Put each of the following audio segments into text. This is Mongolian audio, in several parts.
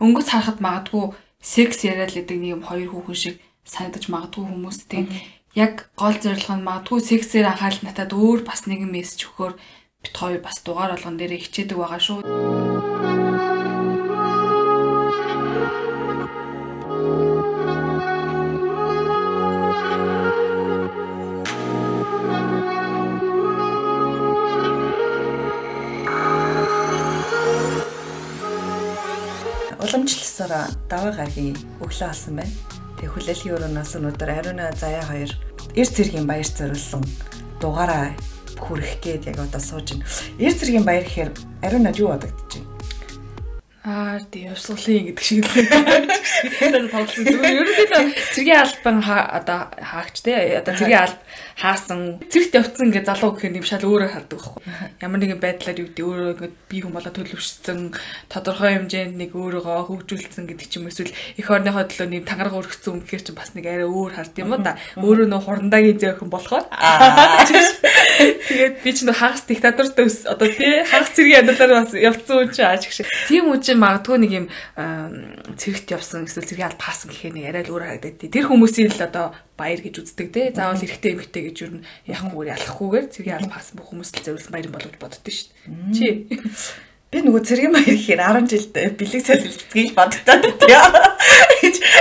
өнгөц харахад магадгүй секс яриад л гэдэг нэг юм хоёр хүүхэн шиг санагдаж магадгүй хүмүүс тийм яг гол зорилго нь магадгүй сексээр анхаарал натад өөр бас нэгэн мессеж өгөхөөр бит хоёр бас дугаар болгон дээр хичээдэг байгаа шүү. Уламжлалсаар даваа гаргийн өглөө алсан байна. Тэг хүлээлгийн өрөөнөөс өнөөдөр Ариуна Заяа хоёр эр цэргийн баяр зориулсан дугаараа хүрэх гээд яг одоо сууж байна. Эр цэргийн баяр гэхээр Ариуна юу бодогдож байна? Аа тийм явсгалын гэдэг шиг л байна. тоглосон. Зүгээр ерөнхийдөө цэргийн албан одоо хаагч те одоо цэргийн алба хаасан цэрэгт явцсан гэж залуу гэхээр юм шал өөрөө хардаг байхгүй. Ямар нэгэн байдлаар юу гэдэг өөрөө ингэ бие хүн болоо төлөвшсөн тодорхой хэмжээнд нэг өөрийгөө хөгжүүлсэн гэдэг ч юм эсвэл эх орныхоо төлөө нэг тангараг өргөцсөн гэхээр ч бас нэг арай өөр хард юм уу да. Өөрөө нөө хурдандагийн зөөхөн болохоор. Тэгээд би ч нөө хагас диктатортой одоо тий хагас цэргийн амьдралаар бас явцсан юм чи ааж гэх шиг. Тийм үуч магадгүй нэг юм цэрэгт явсан эсвэл цэргийн алба хаасан гэхээр нэг арай л өөр харагдаад. Тэр хүмүүсийн л одоо баяр гэж үздэг те. Заавал эрэгтэй эмэгтэй гэж юу н яхахгүйгээр ялахгүйгээр цэргийн алба хаасан бүх хүмүүс л зориулсан баяр болгож боддоо шүү дээ. Чи Би нөгөө цэргийн баяр гэхээр 10 жилд бэлэг солилцдгийг боддоо тийм.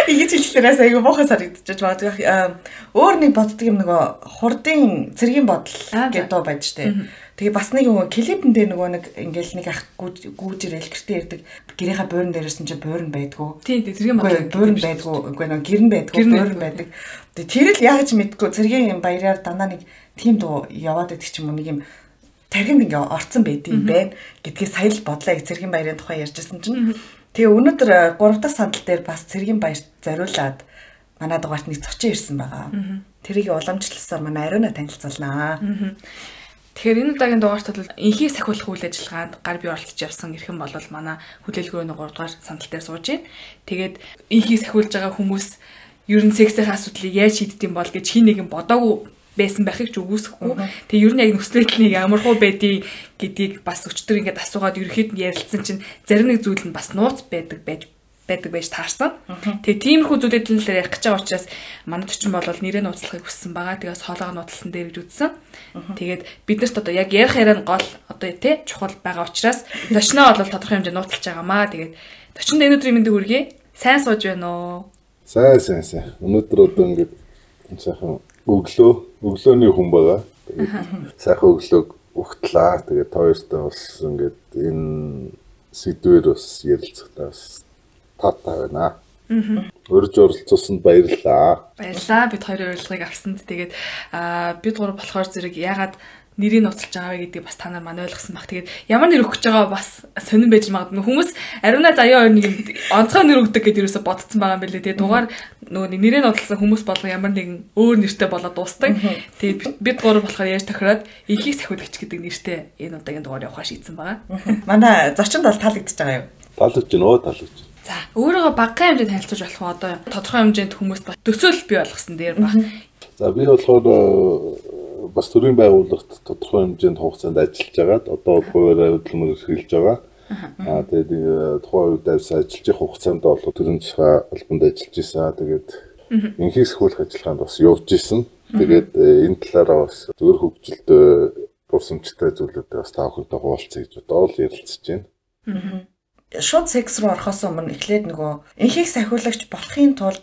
Ингэж хэлэхлээрээс айгүй муухай санагдчихж байгаа. Өөр нэг боддөг юм нөгөө хурдын цэргийн бодол гэдэг байж штэ. Тэгээ бас нэг нөгөө клипэн дээр нөгөө нэг ингээл нэг ах гүүж ирэл гэртээ ирдэг. Гэрийнхаа буурн дээрээс нь ч буурн байдгүй. Тийм тийм цэргийн бодол буурн байдгүй. Үгүй нөгөө гэрн байдгүй буурн байдаг. Тэгээ тэр л яаж мэдгүй цэргийн баяраар дандаа нэг тийм дуу яваад байдаг ч юм уу нэг юм тархинд ингээ орцсон байд юм байна гэдгийг сая л бодлоо цэргийн баярын тухай ярьжсэн чинь тэгээ өнөөдөр 3 дахь сандал дээр бас цэргийн баяр зориулаад манай дугаарт нэг зочин ирсэн байгаа. Тэрийг уламжлалсаар манай ариуна танилцуулнаа. Тэгэхээр энэ удаагийн дугаарт бол инхийг сахиулах үйл ажиллагаанд гар бие оролцож явсан эрхэм бол манай хүлээлгөөний 3 дугаар сандал дээр сууж байна. Тэгээд инхийг сахиулж байгаа хүмүүс ер нь сексийн асуудлыг яаж шийддэм бол гэж хин нэгэн бодоогүй байсан байхыг ч үгүйсэхгүй. Тэгээ ер нь яг нөхцөл байдлыг ямар хуу байдгийг гэдгийг бас өчтөр ингээд асуугаад ерөөхдөө ярилцсан чинь зарим нэг зүйл нь бас нууц байдаг байж байдаг байж таарсан. Тэгээ тиймэрхүү зүйлүүд л ярих гэж байгаа учраас манайд ч юм бол нэрээ нууцлахыг хүссэн байгаа. Тэгээс хоолойгоо нууцлсан дээр гэж үзсэн. Тэгээд биднэрт одоо яг ярих яриан гол одоо тий чухал байгаа учраас зочноо бол тодорхой хэмжээ нууцлж байгаамаа. Тэгээд зочинд өнөөдрийн мэндийг хүргэе. Сайн сууж байна уу? Сайн сайн сайн. Өнөөдөр одоо ингээд сайхан өглөө өглөөний хүн байгаа. Тэгээд сайхан өглөөг өгтлээ. Тэгээд хоёртой бас ингээд энэ сэдвэр бас ярилцахтаа бас таатай байна. Урьж оролцуулсанд баярлалаа. Баярлалаа. Бид хоёрын урилгыг авсанд тэгээд бид гур болохоор зэрэг ягаад нэрийг ноцолж байгаа вэ гэдгийг бас та нар маань ойлгосон баг. Тэгээд ямар нэр өгч байгаа бас сонирн байж магадгүй. Хүмүүс ариуна заяа хоёр нэг онцгой нэр өгдөг гэдээ юусо бодсон байгаа юм билээ. Тэгээд дугаар нөгөө нэрийг ноцолсон хүмүүс болго ямар нэгэн өөр нэртэй болоод дуустдаг. Тэгээд бид гур болохоор яаж тохироод ихийг сахиулагч гэдэг нэртэй энэ удаагийн дугаар явахаа шийдсэн байгаа. Манай зочинд бол таалагдчихж байгаа юу? Уу? Таалагдж. За өөрийгөө багахан хэмжээнд танилцуулж болох уу одоо тодорхой хэмжээнд хүмүүст төсөөлөл бий болгосон дээр баг. За би болохоор э, бас төрийн байгууллагт тодорхой хэмжээнд хугацаанд ажиллаж байгаад одоо хуваараа хөдөлмөр эрхэлж байгаа. Аа тэгээд э, тухайн үед ажиллаж явах хугацаанд бол төрийн засгийн албанд ажиллаж исэн. Тэгээд инхийг сөхүүлэх ажиллагаанд бас явж исэн. Тэгээд э, энэ талаараа бас зөвөр хөгжилтэй дурсамжтай зүйлүүдээ бас таа бүхэндээ хуваалцъя гэж одоо л ярилцж байна шууд секс руу орохоос өмнө эхлээд нөгөө энхийг сахиулагч болохын тулд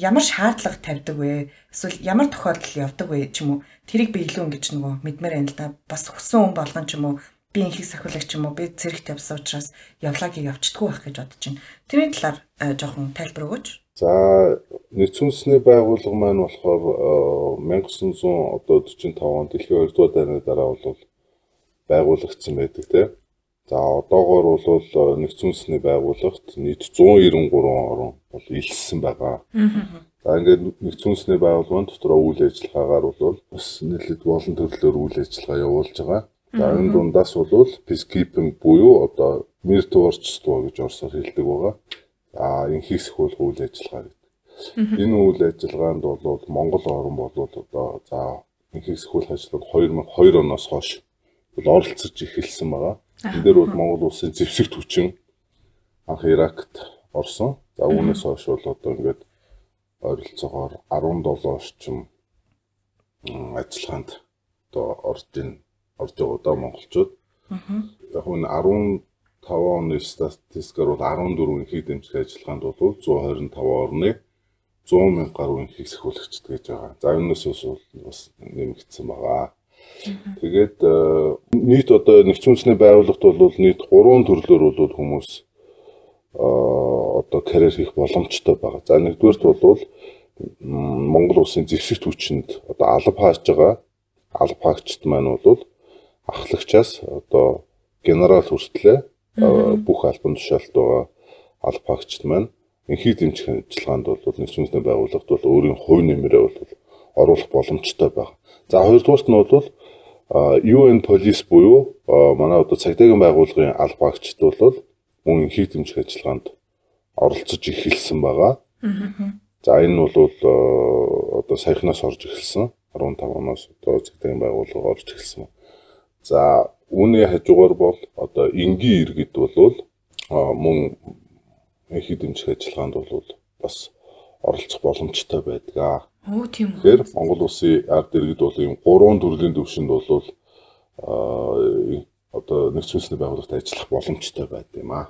ямар шаардлага тавьдаг вэ? Эсвэл ямар тохиолдол явдаг вэ ч юм уу? Тэрийг би илүү ингэж нөгөө мэдмээр байна л да. Бас хүссэн хүн болгон ч юм уу би энхийг сахиулагч юм уу? Би зэрэгт явсан учраас явлагийг явцдаггүй байх гэж бодож байна. Тэрний талаар жоохон тайлбар өгөөч. За нэгдсэн үндэсний байгууллага маань болохоор 1945 онд дэлхийн 2 дугаар дайны дараа бол байгуулагдсан байдаг тийм За одоогоор бол э, нэгдсэн үндэсний байгууллагт нийт 193 орн бол илссэн байгаа. За ингээд нэгдсэн үндэсний байгууллагын дотор үйл ажиллагаагаар бол бас нэлээд олон төрлөөр үйл ажиллагаа явуулж байгаа. За энэ дундаас бол peacekeeping буюу одоо мир творчество гэж орсоор хэлдэг байгаа. За инхийс хөл үйл ажиллагаа гэдэг. Энэ үйл ажиллагаанд бол Монгол орн бол одоо за инхийс хөл ажиллагаанд 2002 оноос хойш оролцож эхэлсэн байгаа. Энэ дээр бол Монгол улсын зэвсэгт хүчин анх Иракт орсон. За үүнээс хойш бол одоо ингээд ойролцоогоор 17 орчим ажиллагаанд одоо орж ийн орж байгаа одоо монголчууд. Яг нь 15 оны статистикаар бол 14 инхийг дэмжих ажиллагаанд бол 125 орны 100 мянга гаруй инхийг сахиулагчд гэж байгаа. За энэс бас нэмэгдсэн байгаа. Тэгээд э, нийт одоо нэгдсэн үндэсний байгууллагт бол нийт 3 төрлөөр бол хүмүүс э, одоо карьер хийх боломжтой байгаа. За нэгдүгээрт бол Монгол улсын зэвсэгт хүчинд одоо алба хааж байгаа алба хаагчд маань бол ахлагчаас одоо генерал хүртлээ э, бүх албан тушаалт байгаа алба хаагчд маань инхий дэмжих ажиллагаанд бол нэгдсэн үндэсний байгууллагт бол өөрийн хувь нэмрээ бол оруулах боломжтой байна. За хоёрдугаарт нь бол UN Police буюу манай одоо цагдаагийн байгууллагын албаагчд бол мөн инхий дэмжих ажиллагаанд оролцож эхэлсэн байгаа. За энэ бол одоо саяхнаас орж эхэлсэн. 15 оноос одоо цагдаагийн байгууллага орж эхэлсэн. За үүний хажуугаар бол одоо энгийн иргэд бол мөн инхий дэмжих ажиллагаанд бол бас оролцох боломжтой байдаг. Оо тийм үү. Тэгэхээр Монгол улсын ард иргэд бол ийм гурван төрлийн төвшөнд бол одоо нэгдсэн байгууллагт ажиллах боломжтой байд юм аа.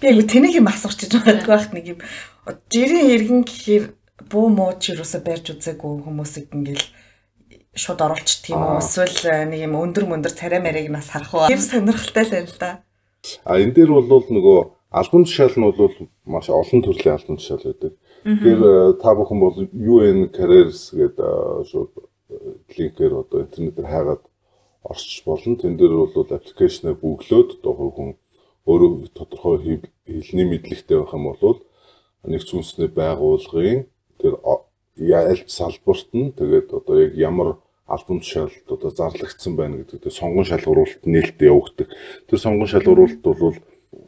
Би айгу тэнийг юм асууж байгаа байх нэг юм. Жирийн иргэн гэхээр буу муу ч юусаа барьж үзээгүй хүмүүсийг ингээл шууд оруулчих тийм үү эсвэл нэг юм өндөр мөндөр царай марийг нас харах уу. Тэр сонирхолтой л байна л да. А энэ дээр бол нөгөө албан тушаал нь бол маш олон төрлийн албан тушаал байдаг. Тэгэхээр э, та бүхэн бол UN Careers гэдэг шууд э, линкээр одоо интернетээр хайгаад орчих болно. Тэн дээр бол аппликейшнээ бүглөөд одоо хүн өөрөө тодорхой хэлний мэдлэгтэй байх юм бол нэг зүнсний байгууллагын тэр ялж салбарт нь тэгээд одоо яг ямар албан тушаалд одоо зарлагдсан байна гэдэг тэр сонгон шалгуулалт нээлттэй явагддаг. Тэр сонгон шалгуулалт бол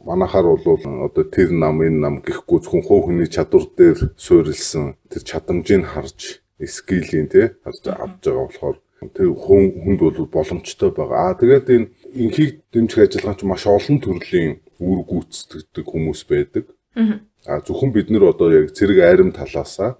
манахаар бол одоо тэр нам энэ нам гэхгүй зөвхөн хуу хүний чадвар дээр суурилсан тэр чадамжийг харж скилийн тий харж авч байгаа болохоор тэр хүн хүнд бол боломжтой байгаа. Аа тэгээд энэ инхийг дэмжих ажиллагаа чинь маш олон төрлийн үр гүйцэтгэдэг хүмүүс байдаг. Аа зөвхөн бид нэр одоо яг цэрэг айрам талаасаа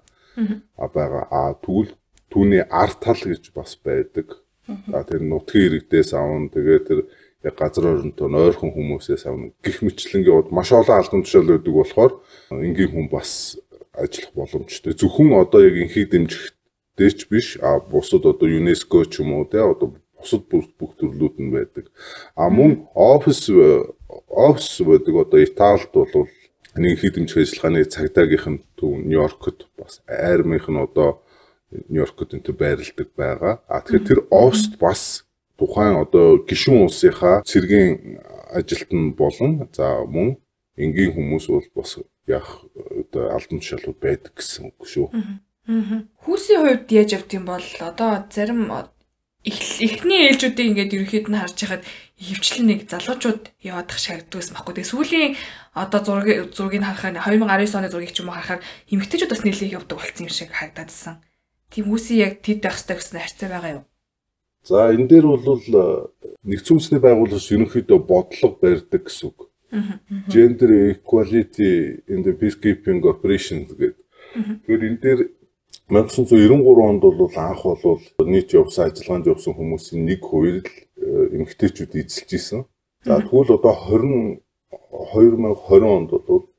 аа байгаа. Аа тэгвэл түүний арт тал гэж бас байдаг. Аа тэр нутгийн иргэдээс аван тэгээд тэр яг газар орнтой ойрхон хүмүүсээс авна гих мэтлэнгийн хувьд маш олон албан тушаал өгдөг болохоор энгийн хүн бас ажиллах боломжтой. Зөвхөн одоо яг инхийг дэмжих дээч биш а бусад одоо ЮНЕСКО ч юм уу те одоо бусад бүх төрлүүд нь байдаг. А мөн офис офис байдаг одоо Италид бол нэг инхийг дэмжих ажиллагааны цагдаагийнх нь төв Нью-Йоркт бас айрмынх нь одоо Нью-Йоркт энэ байрладаг байгаа. А тэгэхээр тэр офист бас тухайн одоо гишүүн улсынхаа цэргийн ажилтан болон за мөн энгийн хүмүүс бол бас яг одоо албан тушаалууд байдаг гэсэн үг шүү. Хүүсийн хувьд яаж явд юм бол одоо зарим эхний ээлжүүдийг ингээд ерөөхдөө нь харж хахад хөвчлэн нэг залуучууд яваадах шаардлагаас баггүй. Тэгээ сүүлийн одоо зургийг зургийг харахаар 2019 оны зургийг ч юм уу харахаар эмэгтэйчүүд бас нэлээд явдаг болсон юм шиг харагдаадсан. Тийм хүүсийн яг тэд байх хэрэгтэй гэсэн харьцаа байгаа юу? За энэ дээр бол э, нэгдсэн үндэсний байгууллагч ерөнхийдөө бодлого барьдаг гэсэн үг. Gender equality in the peacekeeping operations гэдэг. Тэгэхээр энэ дээр 1993 онд бол анх бол нийт явсан ажиллагаанд явсан хүмүүсийн нэг хувийг э, эмэгтэйчүүд эзэлж исэн. За тэгвэл одоо 20 2020 онд бол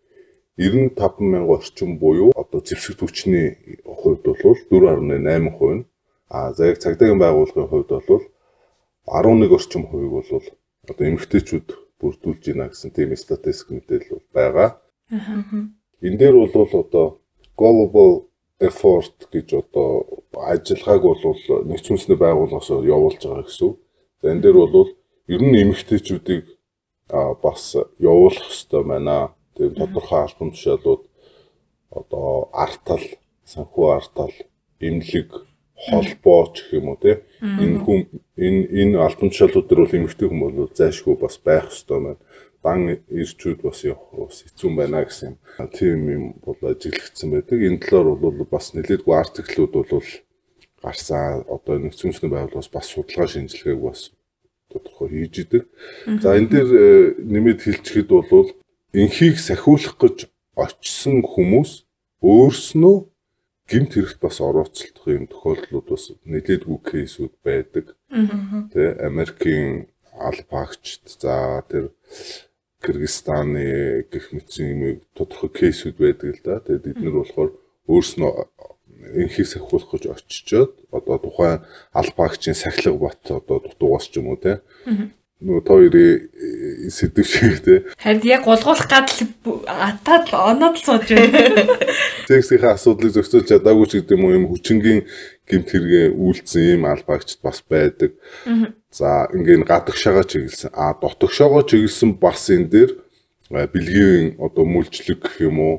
95 мянган орчим буюу одоо зэвсэг түвшний хувьд бол 4.8% нь А за яг цагдаагийн байгууллагын хувьд бол 11 орчим хувийг бол одоо эмэгтэйчүүд бүрдүүлж байна гэсэн тийм статистик мэдээлэл байгаа. Энэ дээр бол одоо global effort гэж одоо ажиллагааг бол нэгдсэн үндэсний байгууллагаас явуулж байгаа гэсэн. За энэ дээр бол ер нь эмэгтэйчүүдийг бас явуулах хэрэгтэй байна. Тийм тодорхой албан тушаалууд одоо артал, санхүү артал, эмнэлэг холбоо ч гэх юм уу те энэ хүм энэ энэ албан тушаалууд дээр бол эмэгтэй хүн бол зайшгүй бас байх ёстой байна. Дан ирчүүд бас явах бас хэцүү байна гэсэн юм. Тийм юм бол ажиглагдсан байдаг. Энэ талаар бол бас нэлээдгүй артиклууд бол гарсан одоо үндэсний байгууллагаас бас судалгаа шинжилгээг бас тодорхой хийж идэг. За энэ дээр нэмэд хэлчихэд бол энхийг сахиулах гэж очсон хүмүүс өөрснөө гимт хэрэгт бас орооцолдох юм тохиолдлууд бас нэлээдгүй кейсүүд байдаг. Тэ Америкийн албаагчд за тэр Кыргызстаны гэх мэтсэн юм тодорхой кейсүүд байдаг л да. Тэгээд эдгээр болохоор өөрснөө энхийг сахиулах гэж очичоод одоо тухайн албаагчийн сахилга бат одоо дутуугаас ч юм уу те та хоёрын сэдв шиг те харин яг гулгуулах гадал атаад оноод л сууж байна. Текстийн асуудлыг зохицуулж чадаагүй ч гэдэг юм уу юм хүчингийн гэмт хэрэгээ үйлцсэн юм албаагчд бас байдаг. За ингээд гадагшаага чиглэсэн а дотогшоогоо чиглэсэн бас энэ дээр бэлгийн одоо мүлжлэг гэх юм уу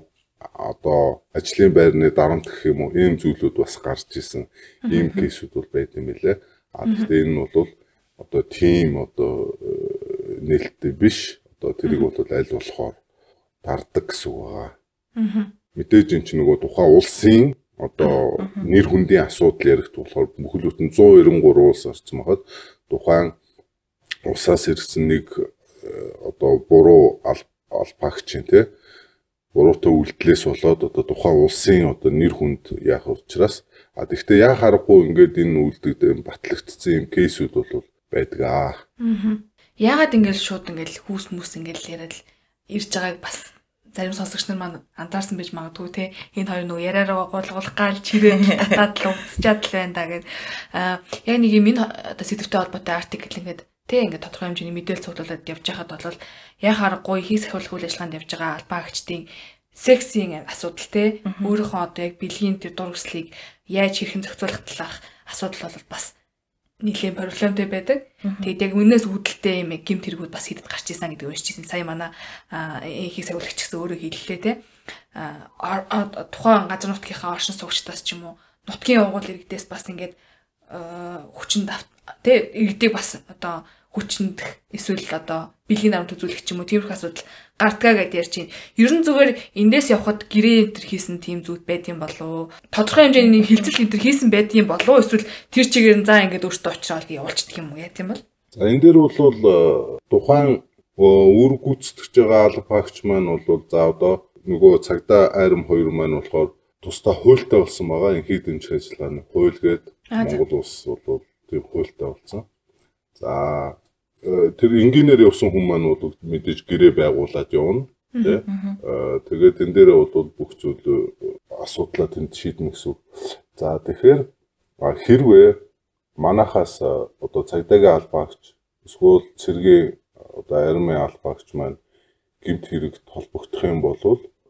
одоо ажлын байрны дарамт гэх юм уу ийм зүйлүүд бас гарч исэн ийм кейсүүд бол байд юм лээ. А гэхдээ энэ нь бол одоо тийм одоо э, нээлттэй биш. Одоо тэрийг бол аль болохоор дардаг гэсэн үг байгаа. Мэдээж энэ чинь нөгөө тухайн улсын одоо нэр хүндийн асуудал яригт болохоор бүхэл бүтэн 193 улс орсон байхад тухайн усаас ирсэн нэг э, одоо буруу албаагч юм тий буруутай үйлдэлээс болоод одоо тухайн улсын одоо нэр хүнд яах учраас а тэгвэл яа харахгүй ингээд энэ үйлдэлд батлагдсан юм кейсүүд бол байдаг аа. Яагаад ингээд шууд ингээд хүүс мүс ингээд яриад л ирж байгааг бас зарим сонсогч нар маань анзаарсан байж магадгүй те. Энэ хоёр нөгөө яриараа гуулгуулах гал чирээ татаад л уцчаад л байна да гэд. Яг нэг юм энэ одоо сэдвтэй холбоотой артикл ингээд те ингээд тодорхой хэмжээний мэдээлэл цуглуулад явж байхад бол яг харахгүй хийх сахиулах үйл ажиллагаанд явж байгаа албаагчдын сексийн асуудал те. Өөрийнхөө одоо яг бэлгийн тэр дургслыг яаж хэрхэн зохицуулах талаарх асуудал бол бас нийлэн проблемтэй байдаг. Тэгээд яг үнээс үүдэлтэй юм гимт хэрэгүүд бас хийдэд гарч ирсэн гэдэг уншижсэн. Сая манай их сагуулагч гэсэн өөрөө хэллээ те. тухайн газар нутгийнхаа оршин суугчдаас ч юм уу нутгийн угуул иргэдээс бас ингээд хүчин давт те иргэдэг бас одоо хүчнэдэх эсвэл одоо бэлгийн дарамт үзүүлэх ч юм уу тиймэрхүү асуудал гардгаа гэдээ ярьж байна. Ер нь зүгээр эндээс явхад гэрээ энэ хийсэн тийм зүйл байдсан болов уу? Тодорхой хэмжээний хилцэл энэ хийсэн байдсан болов уу? Эсвэл тэр чигээр нь за ингээд өөртөө очроод явуулчихдаг юм уу? Яа тийм бол? За энэ дээр бол э, тухайн үр гүйцэтгэж байгаа албаагч маань бол за одоо нөгөө цагдаа айрам хоёр маань болохоор тусдаа хуультай болсон байгаа. Инхийг дэмжих ажиллагааны хууль гээд Монгол улс бол тийм хуультай болсон. За э, тэр энгийнээр явсан хүн маань бол мэдээж гэрээ байгуулад явна. Тэ. Э, тэгээд энэ дээрээ бол бүх зүйл асуудлаа тэнд шийднэ гэсэн. За тэгэхээр хэрвээ манахаас э, одоо цагдаагийн албаагч эсвэл цэргийн одоо армийн албаагч маань гэмт хэрэгт холбогдох юм бол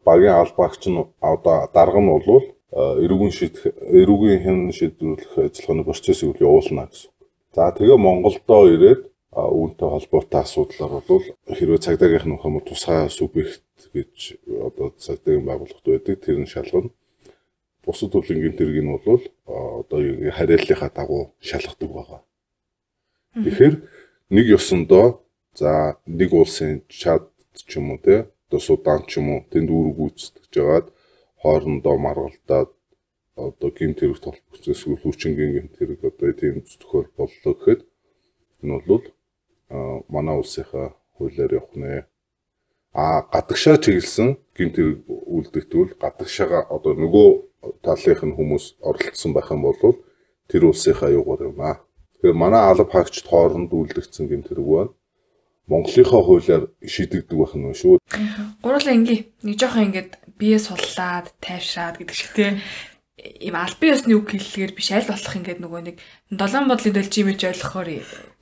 багийн албаагч нь одоо дарга нь бол эрүүгийн шийдэх эрүүгийн хэн шийдвэрлэх ажиллагааны процессыг явуулна гэсэн. За тэгээ Монголдоо ирээд үүнтэй холбоотой асуудлаар бол хэрвээ цагдаагийнх нь хүмүүс тусгай субъект гэж одоо цагдаагийн байгууллагт байдаг тэр нь шалгана. Бусад төлөнгийн тэрэг нь бол одоо хариаллынхаа дагуу шалгадаг байгаа. Тэгэхээр нэг ёсондоо за нэг улсын чад ч юм уу те одоо Судан ч юм уу тэнд үүрэг гүйцэтгэж жагаад хоорондоо маргалдаад одоо гимт хэрэг толбогцсон эсвэл хүчингийн гимт хэрэг одоо тийм тохиол боллоо гэхэд энэ бол манай улсынхаа хуулиар явах нэ. А гадагшаа чиглэсэн гимт хэрэг үлдэгтвэл гадагшаага одоо нөгөө талынх нь хүмүүс оролцсон байх юм бол тэр улсынхаа юугаар юм аа. Тэгэхээр манай алба хаагчд хооронд үлдэгдсэн гимт хэрэг байна. Монголынхаа хуулиар шийдэгдэг байх нь шүү. Гурлаа ингээ нэг жоохон ингээд бие суллаад тайвшраад гэдэг шиг тийм ийм албан ёсны үг хэллэгээр биш аль болох ингээд нөгөө нэг долоон бодлын дэлжимэж ойлгохоор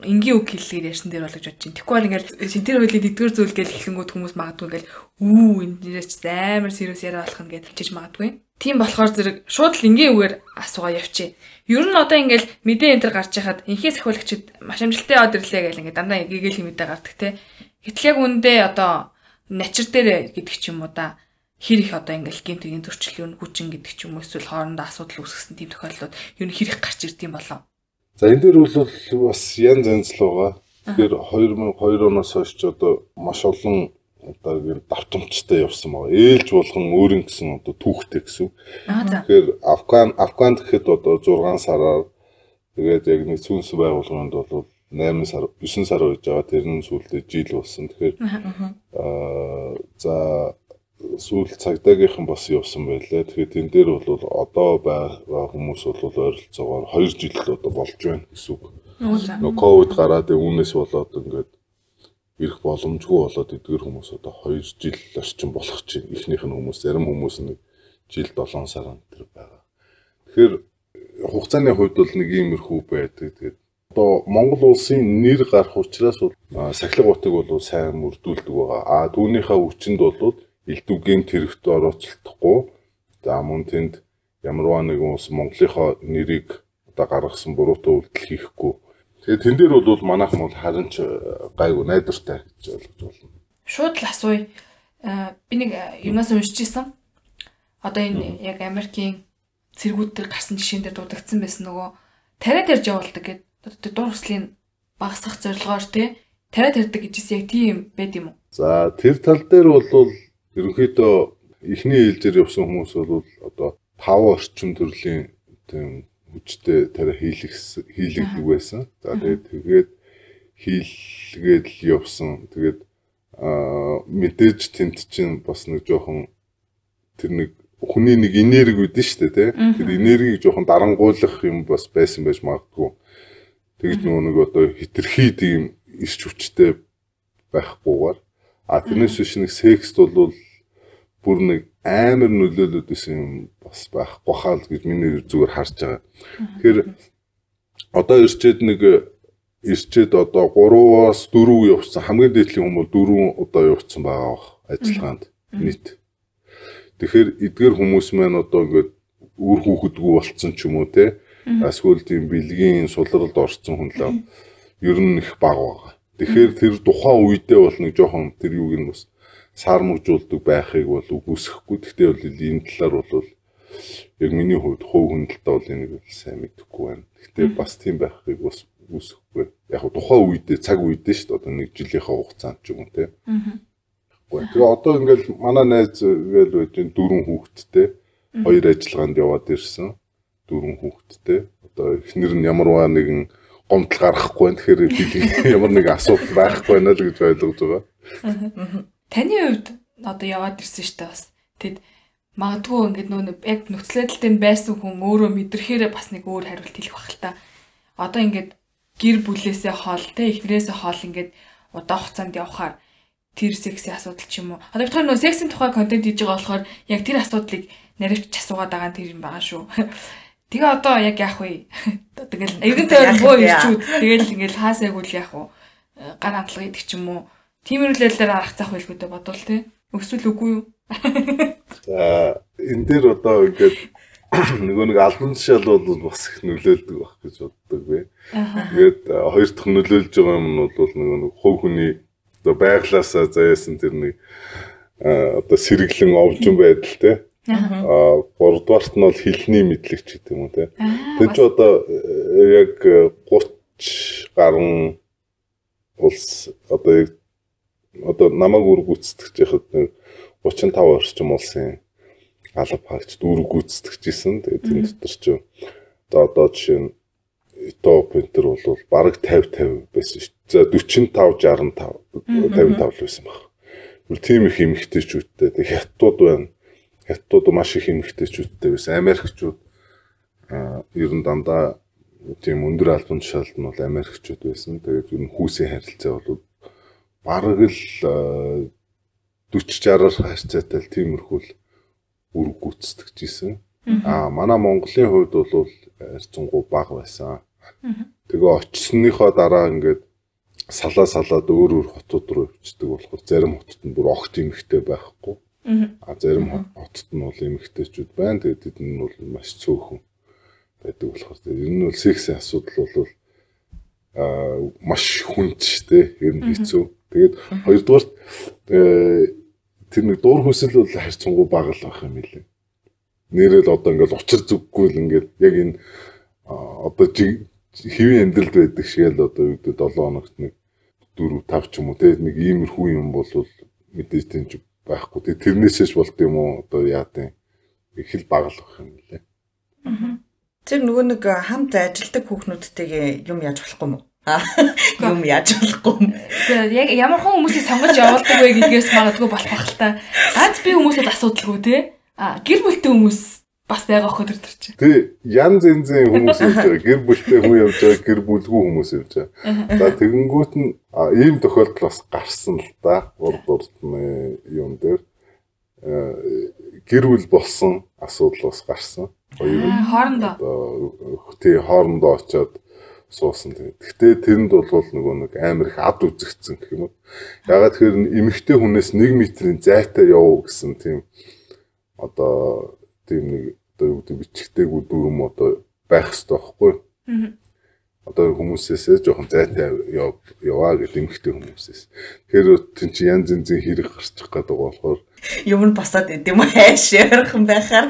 энгийн үг хэллэгээр ярьсан дээр болгож бодож байна. Тэгэхгүй бол ингээд шинтер хуулийн дэдгэр зүйл гэж хэлэнгүүт хүмүүс магадгүй ингээд үү энэч амар serious яриа болох нь гэж хэлж магадгүй. Тийм болохоор зэрэг шууд л энгийн үгээр асуугаа явчих. Ер нь одоо ингээд мэдээ энэ төр гарч яхад инхээс ахиулагчид маш амжилттай од ирлээ гэл ингээд дандаа гэгэл хэмэдэ гардаг те. Гэтэл яг үндэ одоо начир дээр гэдэг ч юм уу да хэр их одоо ингээл гэмтгийн зөрчил юу хүчин гэдэг ч юм уу эсвэл хоорондоо асуудал үүсгэсэн тийм тохиолдлууд юу хэр их гарч ирд юм болов. За энэ дээр бол бас янз янз л байгаа. Тэгэхээр 2002 оноос хойш одоо маш олон одоо гэр давтамжтай явсан байгаа. Ээлж болгон өөрийн гэсэн одоо түүхтэй гэсэн. Тэгэхээр Афган Афган гэхэд одоо 6 сараар тэгээд яг нэг сүнс байгууллаганд бол 8 сар 9 сар байж байгаа тэр нь сүүлдээ жил болсон. Тэгэхээр аа за сүүл цагдаагийнхан бас явсан байлаа. Тэгэхээр тэн дээр бол одоо байгаа хүмүүс бол ойролцоогоор 2 жил л одоо болж байна гэсэн үг. Нөгөө ковид гараад үүнээс болоод ингээд ирэх боломжгүй болоод эдгээр хүмүүс одоо 2 жил орчим болох чинь ихнийх нь хүмүүс зарим хүмүүс нэг жил 7 сар энэ байгаа. Тэгэхээр хугацааны хувьд бол нэг иймэрхүү байдаг. Тэгээд одоо Монгол улсын нэр гарах учраас сахилга утыг бол сайн мөрдүүлдэг байгаа. А түүнийхээ хүчинд бол элдвгийн тэрэгт орооцолдохгүй. За мөн тэнд ямарваа нэгэн улс Монголынхоо нэрийг одоо гаргасан буруутай үйлдэл хийхгүй. Тэгээд тэн дээр бол манайхан бол харин ч гайгүй найдвартай гэж ойлгож байна. Шууд л асууя. Би нэг юунаас уншиж исэн. Одоо энэ яг Америкийн цэргүүд төр гарсан жишээн дээр дуудагдсан байсан нөгөө тариа тарж явуулдаг гэдэг дур хүслийн багасгах зорилгоор тий тариа тарьдаг гэжсэн яг тийм байд юм уу? За тэр тал дээр бол ерөнхийдөө эхний ээлжээр явсан хүмүүс бол одоо тав орчим төрлийн тийм хүчтэй тариа хийлэх хийлэгдэг байсан. За тэгээд тэгээд хийлгээд л явсан. Тэгээд аа мэдээж тент чинь бас нэг жоохон тэр нэг хүний нэг энерги үүдэн шүү дээ тий. Тэр энергийг жоохон дарангуулах юм бас байсан байж магадгүй. Тэгж нөгөө нэг одоо хитрхий тийм ирч хүчтэй байхгүйгээр а тэрнээс биш нэг секст бол бүр нэг амар нөлөөлөд исэн юм бас байхгүй хаа гэж миний зүгээр харж байгаа. Тэгэхээр одоо ирчээд нэг ирчээд одоо 3-аас 4 явсан хамгийн дээдлийн бол 4 удаа явсан байгаа ажиллагаанд нийт. Тэгэхээр эдгээр хүмүүс маань одоо ингээд үр хүүхэдгүй болцсон ч юм уу те эсвэл тийм бэлгийн сулралд орсон хүн л ер нь их баг байгаа. Тэгэхээр тэр тухайн үедээ бол нэг жоохон тэр юуг нь бас сармжуулдаг байхыг бол үгүйсэхгүй. Гэхдээ бол энэ талаар бол яг миний хувьд хувь хүндэлтэй бол энийг сайн мэдэхгүй байна. Гэхдээ бас тийм байхыг бас үгүйсэхгүй. Яг тухайн үедээ цаг үедээ шүү дээ одоо нэг жилийнхаа хугацаанд ч юм уу те. Аа. Тэгээ одоо ингээл манай найз гээл байж дөрвөн хүүхэдтэй хоёр ажиллагаанд яваад ирсэн дөрвөн хүүхэдтэй. Одоо эхнэр нь ямарваа нэгэн гомдол гаргахгүй байна. Тэгэхээр ямар нэг асуудал байхгүй байна л гэж ойлгож байгаа. Таны хувьд одоо яваад ирсэн шүү дээ бас. Тэгэд магадгүй ингээд нөө яг нөхцөл байдалтай байсан хүн өөрөө мэдрэхээр бас нэг өөр хариулт хэлэх бах л та. Одоо ингээд гэр бүлээсээ хоол те эхнэрээсээ хоол ингээд удаан хугацаанд явхаар тэр сексийн асуудал ч юм уу. Одоо бид нөө сексийн тухай контент хийж байгаа болохоор яг тэр асуудлыг наривч асуугаад байгаа тэр юм байгаа шүү. Тэгээ одоо яг яах вэ? Тэгэл эргэн тойрон боо ирчүүд тэгэл ингээл хаасайг үл яах вэ? Гар хандлага гэдэг ч юм уу. Тиймэрлэлээр арах зах байлгүйдэ бодвол тий. Өсвөл үгүй юу? За энэ дээр одоо ингээд нөгөө нэг албан тушаал бол бас их нөлөөлдөг байх гэж боддог би. Тэгээд хоёр дахь нөлөөлж байгаа юм нь бол нөгөө нэг хувь хүний одоо байглаасаа заяасан тэр нэг одоо сэргэлэн овжин байдал те Аа гуравдугаарт нь бол хилний мэдлэгч гэдэг юм уу те. Тэр чи одоо э, яг 30 гаруй улс одоо одоо намайг үр гүйцэтгэж яхад 35 орчим улсын алба хаагч дүүрэг гүйцэтгэжсэн. Тэгээд тэр дотор чи одоо жишээ нь топ энтер бол бараг 50 50 байсан шүү. За 45 65 55 л байсан баг. Тийм их эмхтэйчүүдтэй тэг хятадууд байна хятадууд маш их эмгэгтэйчүүдтэй байсан. Америкчууд ер нь дандаа тийм өндөр албан тушаалд нь бол Америкчууд байсан. Тэгээд ер нь хүүсийн харилцаа бол бараг л 40 60-аар харьцаатай л тиймэрхүү л үр гүйцэтгэж исэн. Аа манай Монголын хувьд бол харьцангуй бага байсан. Тэгээ очсныхоо дараа ингээд салаа салаад өөр өөр хотууд руу явчихдаг болохоор зарим хотод нь бүр огт эмхтэй байхгүй. А зарим хотод нь бол эмэгтэйчүүд байна. Тэгээд тэд нь бол маш цөөхөн байдаг болохоор ер нь бол сексийн асуудал бол а маш хүнд ч тий ер нь хэцүү. Тэгээд хоёрдугаар э, тэр нэг дуур хүсэл бол харьцангуй бага л байх юм билээ. Нэрэл одоо ингээл учир зүггүй л ингээд яг энэ одоо хэвийн амьдралд байдаг шиг л одоо юу гэдэг 7 хоногт нэг 4 5 ч юм уу тий нэг иймэрхүү юм бол мэдээж тэнч байхгүй. Тэгээ тэрнээсээс болт юм уу одоо яа их л баглах юм лээ. Тэр нөгөө нэг хамт ажилдаг хүүхнүүдтэйгээ юм яаж болохгүй юм уу? Юм яаж болохгүй. Тэгээд яг ямар хон хүмүүсийг сонгож явуулдаг вэ гэдгээс магадгүй болох бах л та. Ганц би хүмүүс бол асуудалгүй те. А гэр бүлтэй хүмүүс бас байгаа хөө төр төр чи. Тэ янз янзын хүмүүс явж байгаа. Гэр бүлтэй хүн явж байгаа, гэр бүлгүй хүмүүс явж байгаа. За тэгэнгүүт нь ийм тохиолдол бас гарсан л да. Урд урдны юм дээр гэр бүл болсон асуудал бас гарсан. Хоёр хоорондоо. Тий хоорондоо очиод суусан тэгээд. Гэтэ тэрэнд бол нөгөө нэг амар их ад үзэгдсэн гэх юм уу. Ягаад тэгэхээр эмэгтэй хүнээс 1 метрийн зайтай явуу гэсэн тийм одоо тийм нэг одоо юу гэдэг бичгтэйгүү дүрм одоо байх хэрэгтэй байхгүй. Одоо хүмүүсээсээ жоохон зайтай яваа гэдэг эмэгтэй хүмүүсээс. Тэгэхээр тэн чи янз янзын хэрэг гарчих байгаа болохоор юм нь босоод идэм үү хайш ярих юм байхаар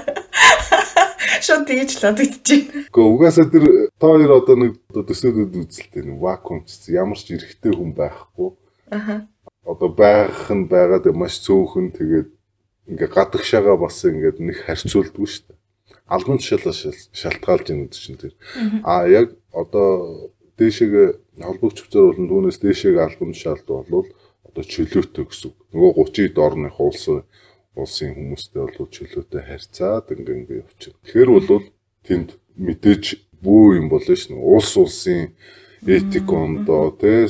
Шууд тэгж л одогдчихэв. Гэхдээ угаасаа тэр та хоёр одоо нэг төсөөлөд үзэлтэй нэг вакуум ч ямар ч эрэхтэй хүн байхгүй. Аха. Одоо байх нь байгаад маш цөөхөн тэгээд ингээ гадагшаага бас ингээд нэг харьцуулдгүй шүү дээ. Албан тушаалаа шалтгаалж байгаа чинь тэр. А яг одоо дээшээ холбогч хвцаар болон түүнээс дээшээ албан тушаалд болвол одоо чөлөөтэй гэсэн. Нөгөө 30-д орных улсын улсын хүмүүстэй бол чөлөөтэй харьцаад ингээ ингээ явчихна. Тэгэхээр бол тэнд мэдээж бүү юм болно ш нь. Улс улсын этик ондоо тэ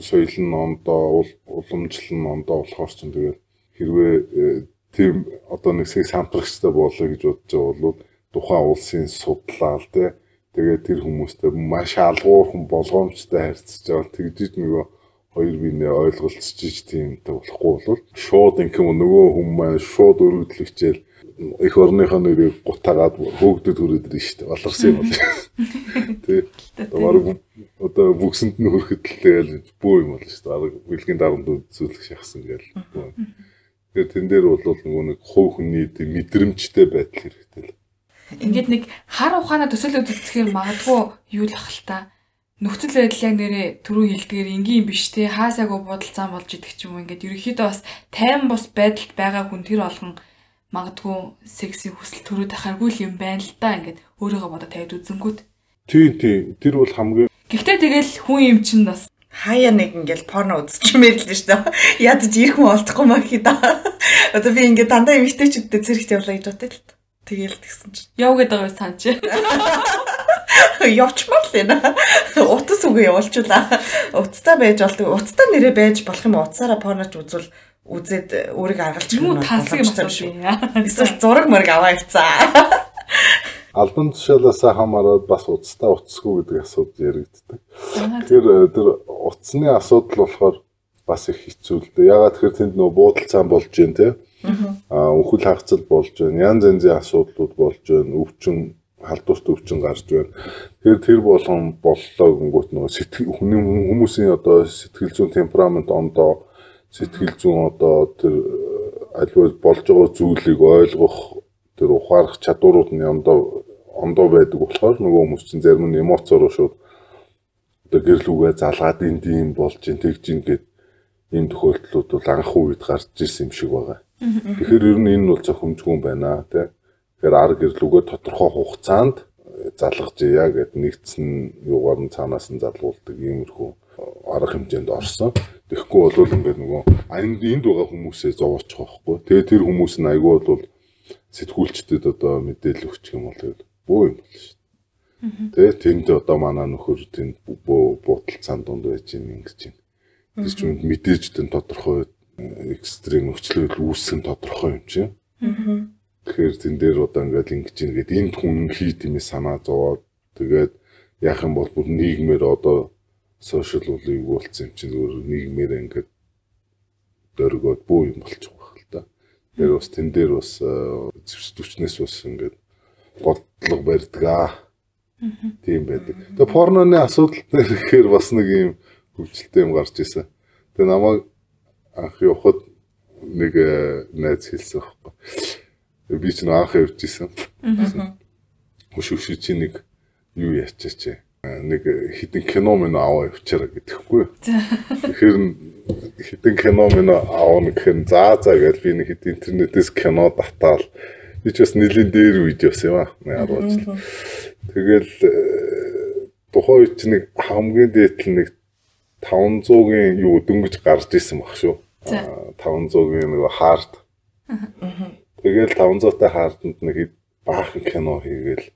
соёл нь ондоо уламжлал нь ондоо болохоор ч тэгээд хэрвээ э, тийм одоо нэг сэг самтрагчтай болоо гэж бодож байгаа бол тухайн улсын судлаал тэ тэгээд тэр хүмүүстэй маш алгуурхан болгоомжтой харьцаж байгаа тэгжиж нөгөө хоёр биенээ ойлголцож тиймтэй болохгүй бол шууд инхэм нөгөө хүн маань шууд өргөдлөгчээл их орныхоо нэрийг гутаагаад хөөгдөд хүрээд ирнэ шүү дээ. Болорсон юм бол. Тэ. Одоо одоо бүгсэнд нь хүрэхэд л бөө юм бол шүү дээ. Бэлгийн дарамт үзүүлэх шахсан гээл. Тэгэхээр тэн дээр бол нөгөө нэг хувь хүний мэдрэмжтэй байдал хэрэгтэй л. Ингээд нэг хар ухаанаа төсөөлөд үзэхээр магадгүй юу л ахalta нөхцөл байдал яг нэрээ түрүү хэлдгээр энгийн биш те хаасаагүй бодолцаан болж идэх ч юм ингээд ерөөхдөө бас тайван бус байдалд байгаа хүн тэр болгон магадгүй секси хүсэл төрөөд ахааргүй юм байна л да. Ингээд өөрийгөө бодоод тавьд үзэнгүүт. Тий тий. Тэр бол хамгийн гэхдээ тэгэл хүн юм чинь бас хаяа нэг ингээл порно үзчихмээр л дээ шүү дээ. Ядаж ирэх юм олдохгүй маа хий да одоо би ингээд дандаа эмэгтэйчүүдтэй зэрэгт явлаа гэж бодъё л Тэгээл тэгсэн чинь. Яв гэдэг байгаа санаж. Явчмаар л байна. Утас үгүй явуулчулаа. Утастай байж болдог. Утастай нэрээ байж болох юм утасаараа порноч үзвэл үзээд өөрийгөө аргалж юм таслаг юм байна. Эсвэл зураг мөрөг аваа ивцаа. Албан тушаалаас хамаараад бас утастай утасгүй гэдэг асуудал яригддаг. Тэгэхээр тэр утасны асуудал болохоор бас их хэцүү л дээ. Ягаад тэгэхээр тэнд нөө буудал цаан болж байна те Аа өвхөл хагцал болж байна. Янз янзын асуудлууд болж байна. Өвчин халдварт өвчин гарч байна. Тэгэхээр тэр болгон боллоо гингүүт нөгөө сэтгэл хүмүүсийн одоо сэтгэл зүйн темперамент ондоо сэтгэл зүйн одоо тэр альва болж байгаа зүйлийг ойлгох тэр ухаарах чадварууд нь ондоо ондоо байдаг болохоор нөгөө хүмүүс чинь зарим нь эмоцоор шууд одоо гэрлүүгээ залгаад энд юм болж ин тэгж ин гэд ийм тохиолдлууд бол анх үед гарч ирсэн юм шиг байгаа. Тэгэхээр ер нь энэ бол зөвхөмжгүй байна тий. Тэгэхээр арга гэрлүүгээ тодорхой хугацаанд э, залгаж ия гэд нэгдсэн юугаар нь цаанаас нь залгуулдаг иймэрхүү э, арга хэмжээнд орсон. Тэгэхгүй бол ингээд нөгөө энд энд байгаа хүмүүсээ зовоочих واخгүй. Тэгээ тэр хүмүүс нь айгүй бол сэтгүүлчдэд одоо мэдээлэл өгчих юм бол тэгэл бөө юм болно шүү дээ. Тэгээ тэнд одоо манай нөхөр тэнд буудалцаан дунд байж ийн ингэж юм. Тэр ч юм мэдээж тэн тодорхой э, экстрим нөхцөл байдал үүсгэн тодорхой юм чинь. Аа Тэгэхээр тэн дээр одоо ингээд ингэж ингээд энд хүн хийд юм санаа зовоод тэгээд яах юм бол бүр нийгмээр одоо сошиал үлийг уулцсан юм чинь зүгээр нийгмээр ингээд дөргөөд бүү юм болчих واخ л да. Тэр бас тэн дээр бас зэвс түчнээс бас ингээд бодлого барьдаг аа. Тийм байдаг. Тэгээ порноны асуудал дээр ихээр бас нэг юм хөвчлөлтэй юм гарч ирсэн. Тэгээ намайг анх явахад нэг э, найз хэлсэн байхгүй. Би ч нэг анх явж исэн. Хөш хөш чи нэг юу ячаач нэг хитэн кино мөн аваа явчаараа гэдэхгүй. Тэгэхээр хитэн кино мөн аавна гэхээр заа заа гэж би нэг хит интернетээс кино татаал би ч бас нэлийн дээр үед явсан юм аа. 10 жил. Тэгэл э, тухайн үед нэг хамгийн дээдл нэг 500-ын юу дөнгөж гарч исэн баг шүү. 500-ын нэг хард. Тэгэл 500-тай харданд нэг баахан кино хийгээл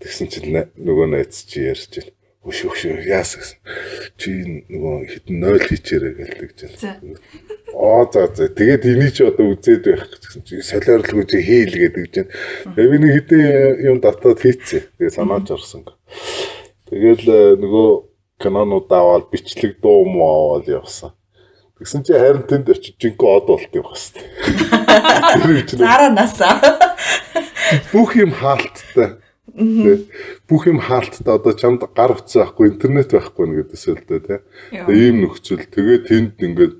тэгсэн чинь нөгөө найз чи ярьж байна. Өш өш яас гэсэн. Чи нөгөө хитэн 0 хийчээрэй гэлдэг чинь. Оо за за тэгээд энийг чи одоо үзээд байх гэсэн чи солиорлгүй чи хийл гэдэг чинь. Тэгээд би нэг хитэн юм татаад хийцээ. Тэгээд санаач орсон. Тэгэл э, нөгөө кинонууд аваад бичлэг дуу муу аваад явсан. Тэгсэн чи харин тэнд очиж жинхэнэ од болт юм хэвчээ. Зараа насаа. Бүх юм хаалттай. Бүх юм хаалттай одоо чамд гар утас байхгүй интернет байхгүй нэгдээс л дээ тий. Тэгээ ийм нөхцөл тэгээ тэнд ингээд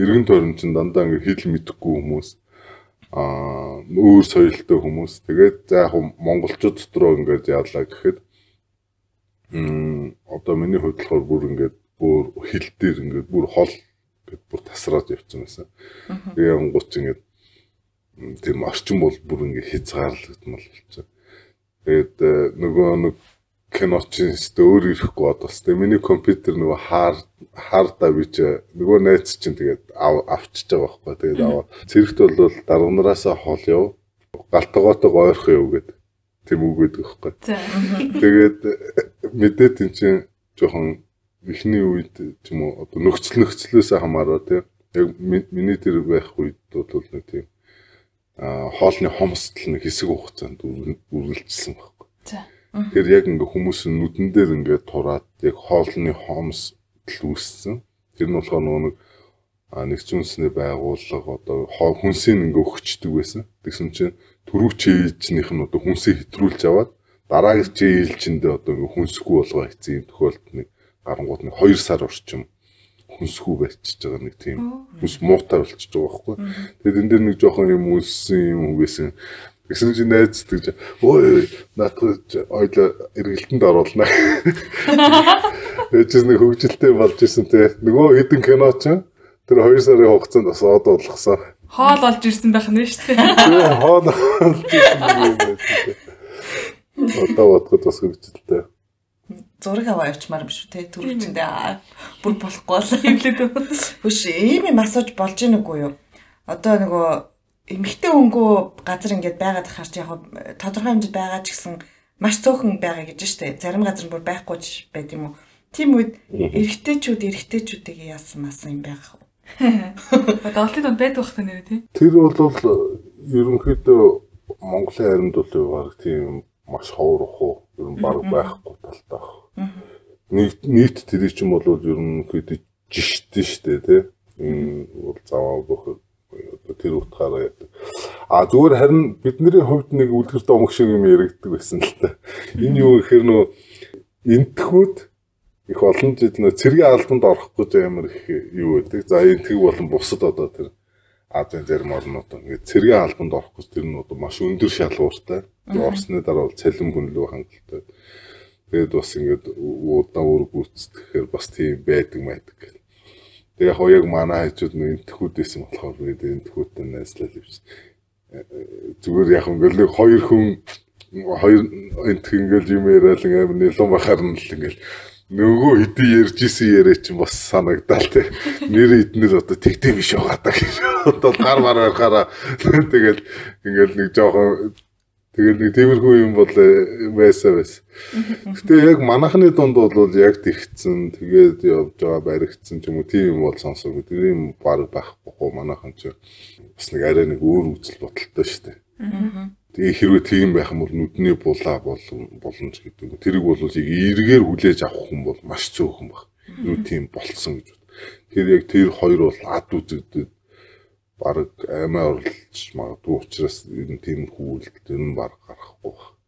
эргэн тойрон дандаа ингээд хэл мэдэхгүй хүмүүс аа өөр соёлтой хүмүүс тэгээд за яг монголчууд дотроо ингээд яалаа гэхэд м одоо миний хувьд болохоор бүр ингээд бүр хил дээр ингээд бүр хол гэд бүр тасраад явцсан байсан. Тэгээ онгоч ингээд тийм орчин бол бүр ингээд хязгаарлагдмал болчихсон. Тэгээд э, нөгөө нэг киночин өстө өөр ирэхгүй бодос. Тэгээ миний компьютер нөгөө хаар хаарда бич нөгөө найз чинь тэгээд авчиж байгаа байхгүй. Тэгээд аваа. Цэрэгт бол дарганараасаа хол яв. Галтгоотойг ойрхон яв гэдэг тийм үг гэдэг байхгүй. Тэгээд мэдээд эн чинь жоохон эхний үед ч юм уу одоо нөхцөл нөхцлөөс хамаараа тийм яг миний тэр байх үед бол нэг тийм хоолны хомсдол нэг хэсэг хугацаанд үргэлжилсэн байхгүй. Тэгэхээр яг ингээ хүмүүс нүдэн дээр ингээ тураад яг хоолны хомс үүссэн. Тэр нь болохоор нөгөө нэг нэгдсэн үндэсний байгууллага одоо хүнсийг ингээ өгчдөг байсан. Тэгсэн чинь түрүү чийлжнийх нь одоо хүнсээ хэтрүүлж аваад дараагийн чийлжиндээ одоо ингээ хүнсгүй болгоо хийсэн юм тохиолдолд нэг гарангууд нэг 2 сар орчим хүнсгүй байчихж байгаа нэг тийм хүнс муутай болчихж байгаа байхгүй. Тэгээд энэ дээр нэг жоохон юм үлсэн юм үгээсэн. Гэсэн чинь найз тэгж өө наатах ойлоо эргэлтэнд оруулна. Тэгээд нэг хөвгөлтэй болж исэн те. Нөгөө хэдэн кино ч тэр 2 сарын хугацаанд бас од болгосон. Хоол олж ирсэн байх нь шүү дээ. Хоол олж ирсэн. Одоо бодоход бас хөвгөлтэй. Зураг аваа явчмаар биш үү те түрүүчэндээ бүр болохгүй бол хөвлөд. Хүш ийм юм асууж болж ийн үгүй юу? Одоо нөгөө эмэгтэй өнгөө газар ингээд байгаад харч яг тодорхой хэмжээд байгаа ч гэсэн маш цөөхөн байгаа гэж штэ. Зарим газар бүр байхгүй ч байд юм уу? Тийм үед эрэгтэйчүүд эрэгтэйчүүдийг яасан масан юм байх вэ? Доотлын донд байдаг байх нэрээ тий. Тэр бол ерөнхийдөө Монголын харинд бол баг тийм маш ховор ухуу ер нь баг байхгүй талтай. Нийт нийт тэр чинь бол ерөнхийдөө жиштэй штэ тий. Энэ бол заваа бохоо тэр утгаараа яадаг. А зүгээр харин бидний хувьд нэг үлгэр домог шиг юм яригддаг байсан л та. Энэ юу гэхээр нөө энтхүүд их олон жил нөө цэргийн албанд орох гэж амар их юу байдаг. За энэ тэг болон бусад одоо тэр Азийн зарим орнууд ингээд цэргийн албанд орох гэж тэр нь одоо маш өндөр шалгууртай. Орсны дараа бол цалин хүнлүү хангалттай. Тэгээд бас ингээд удаа өр гүйцэтгэхээр бас тийм байдаг байдаг гэх. Тэгээ яг яг манай хайчууд нэг энтхүүдээс юм болохоор бид энтхүүдтэй найзлал явж зүгээр яг ингээл хоёр хүн хоёр энтх ингээл юм яриад амар нэлон бахаар нь л ингээл нөгөө хэдий ярьж исэн яриа чинь бас санагдал те. Нэр эднэр одоо тэгтэй биш байгаа даа гэж. Одоо гар мар барахаараа тэгэл ингээл нэг жоохон тэгэл нэг тиймэрхүү юм бол э, байсан байсан. Гэтэ яг манахны дунд бол яг тэгцэн тэгээд явж байгаа баригдсан ч юм уу тийм юм бол сонсоогүй. Тэр юм баг байхгүй манайхан ч бас нэг арай нэг өөр үзэл бодолтой шүү дээ. Аа Тэгээ хэрвээ тийм байх юм бол нүдний булаа боломж гэдэг. Тэрийг бол яг эргээр хүлээж авах хүн бол маш цөөхөн баг. Юу тийм болцсон гэж. Тэгэхээр яг тэр хоёр бол ад үзэгдэд баг аймаа орлож магадгүй учраас ер нь тийм хүлд тэр нь баг гарахгүй баг.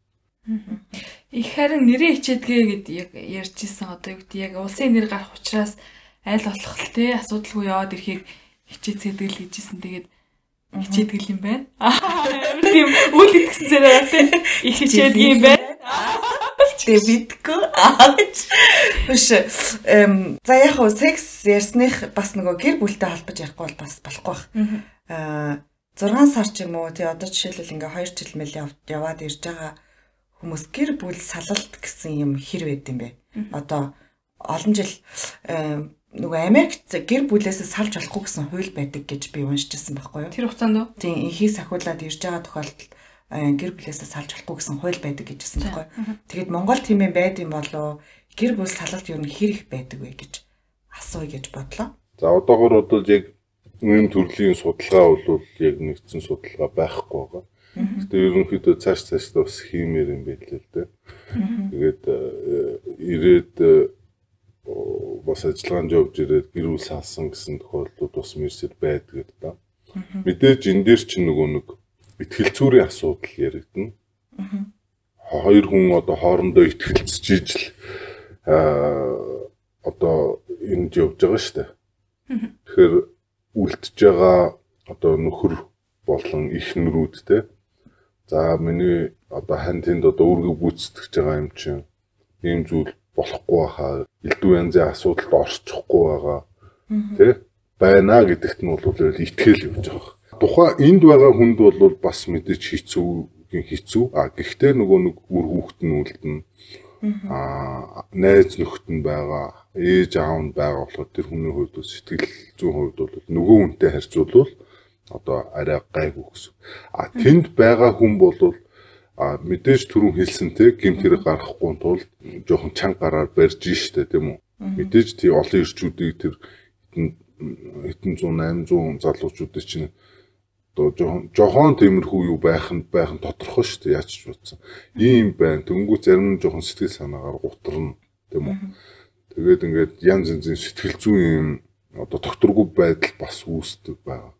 Их харин нэрээ хичээдгээ гэд яг ярьж исэн одоо юу гэдэг яг улсын нэр гарах учраас аль болох те асуудалгүй яваад ирэхийг хичээцгээдэг л гэжсэн. Тэгээд хичээдэг юм байна. Амар тийм үл итгэсэн зэрэг тийм их хичээдэг юм байна. Тэгээ бидгүй. Биш. Эм за яг хөө секс ярьсных бас нөгөө гэр бүлтэй холбож ярихгүй бол бас болохгүй бах. Аа 6 сар ч юм уу тий одоо жишээлбэл ингээ 2 жил мэл яваад ирж байгаа хүмүүс гэр бүл салалт гэсэн юм хэр байд юм бэ? Одоо олон жил нөгөө Америкт гэр бүлээсээ салж болохгүй гэсэн хууль байдаг гэж би уншижсэн байхгүй юу? Тэр хугацаанд уу? Тийм, инхийг сахиулаад ирж байгаа тохиолдолд гэр бүлээсээ салж болохгүй гэсэн хууль байдаг гэжсэн байхгүй юу? Тэгэд Монгол тийм юм байд юм болоо гэр бүл салалт юу нэр их байдаг вэ гэж асууя гэж бодлоо. За одоогор одоо яг ийм төрлийн судалгаа бол яг нэгдсэн судалгаа байхгүй байгаа. Гэтэ ерөнхийдөө цааш цааш бас хиймээр юм байлээ л дээ. Тэгээд ирээд бас ажиллагаанд явж ирээд гэр бүл салсан гэсэн тохиолдлууд бас мэрсэд байдаг да. Мэдээж энэ дээр чинь нөгөө нэг ихтгэл цүүрийн асуудал яригдана. Хоёр хүн одоо хоорондоо ихтгэлцэж ижил аа одоо энд явж байгаа шүү дээ. Тэгэхээр үлдэж байгаа одоо нөхөр болон ихнэрүүд те За миний одоо хань тэнд одоо өөргөө гүйцэтгэж байгаа юм чинь ийм зүйл болохгүй хаа элдв янзын асуудалд орчихгүй байгаа. Тий байна гэдэгт нь бол итгэл явж байгаа. Тухайн энд байгаа хүнд бол бас мэдээж хэцүүгийн хэцүү. А гэхдээ нөгөө нэг үр хүүхэд нь үлдэнэ а найз нөхд нь байгаа ээж аав нь байгаа болохоор тэр хүний хувьд сэтгэл зүйн хувьд бол нөгөө хүнтэй харьцуулбал одоо арай гайгүй гэсэн. А тэнд байгаа хүн бол а мэдээж түрүүн хэлсэнтэй гимт хэрэг гарахгүй тулд жоохон чанга гараар барьж штэ тийм үү. Мэдээж тий олон ирчүүдийг тэр хэдэн 100 800 залуучуудыг чинь одоо жоохон жоохон тиймэрхүү юу байх нь байх нь тодорхой дээ яаж ч бодсон. Ийм байна. Тэнгүү зарим нь жоохон сэтгэл санаагаар гутарна тийм үү. Тэгээд ингээд янз янзын сэтгэл зүйн юм одоо докторгүй байдал бас үүсдэг байгаа.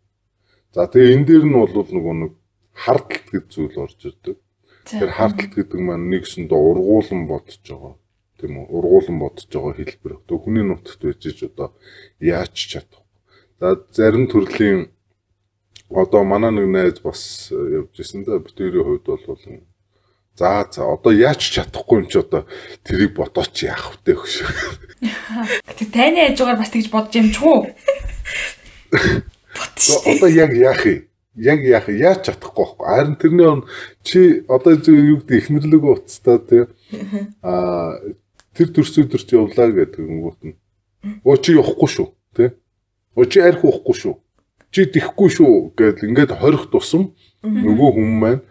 За тэгээ энэ дээр нь бол нөгөө нэг хардталт гэж зүйл орж ирдэг. Тэр хардталт гэдэг маань нэгсэндээ ургуулan бодож байгаа. Тийм үү? Ургуулan бодож байгаа хэлбэр. Тэгээ хүний нутагт байж иж одоо яаж чадах. За зарим төрлийн одоо манай нэг найз бас явж ирсэн да битүүрийн хувьд бол За за одоо яаж чадахгүй юм чи одоо тэрийг бодооч яах втэ хөш. Тэг таны хажуугаар бас тэгж бодож юм ч уу? Одоо яг яах юм? Яг яах яаж чадахгүй байхгүй. Харин тэрний он чи одоо юу гэдэг ихнэрлэг уцтаа тий. Аа тэр төрс өдөр чи явлаа гэдэг юм нь. Оо чи явахгүй шүү тий. Оо чи арх уухгүй шүү. Чи дихгүй шүү гэд ингээд хорих тусам нөгөө хүмүүс маань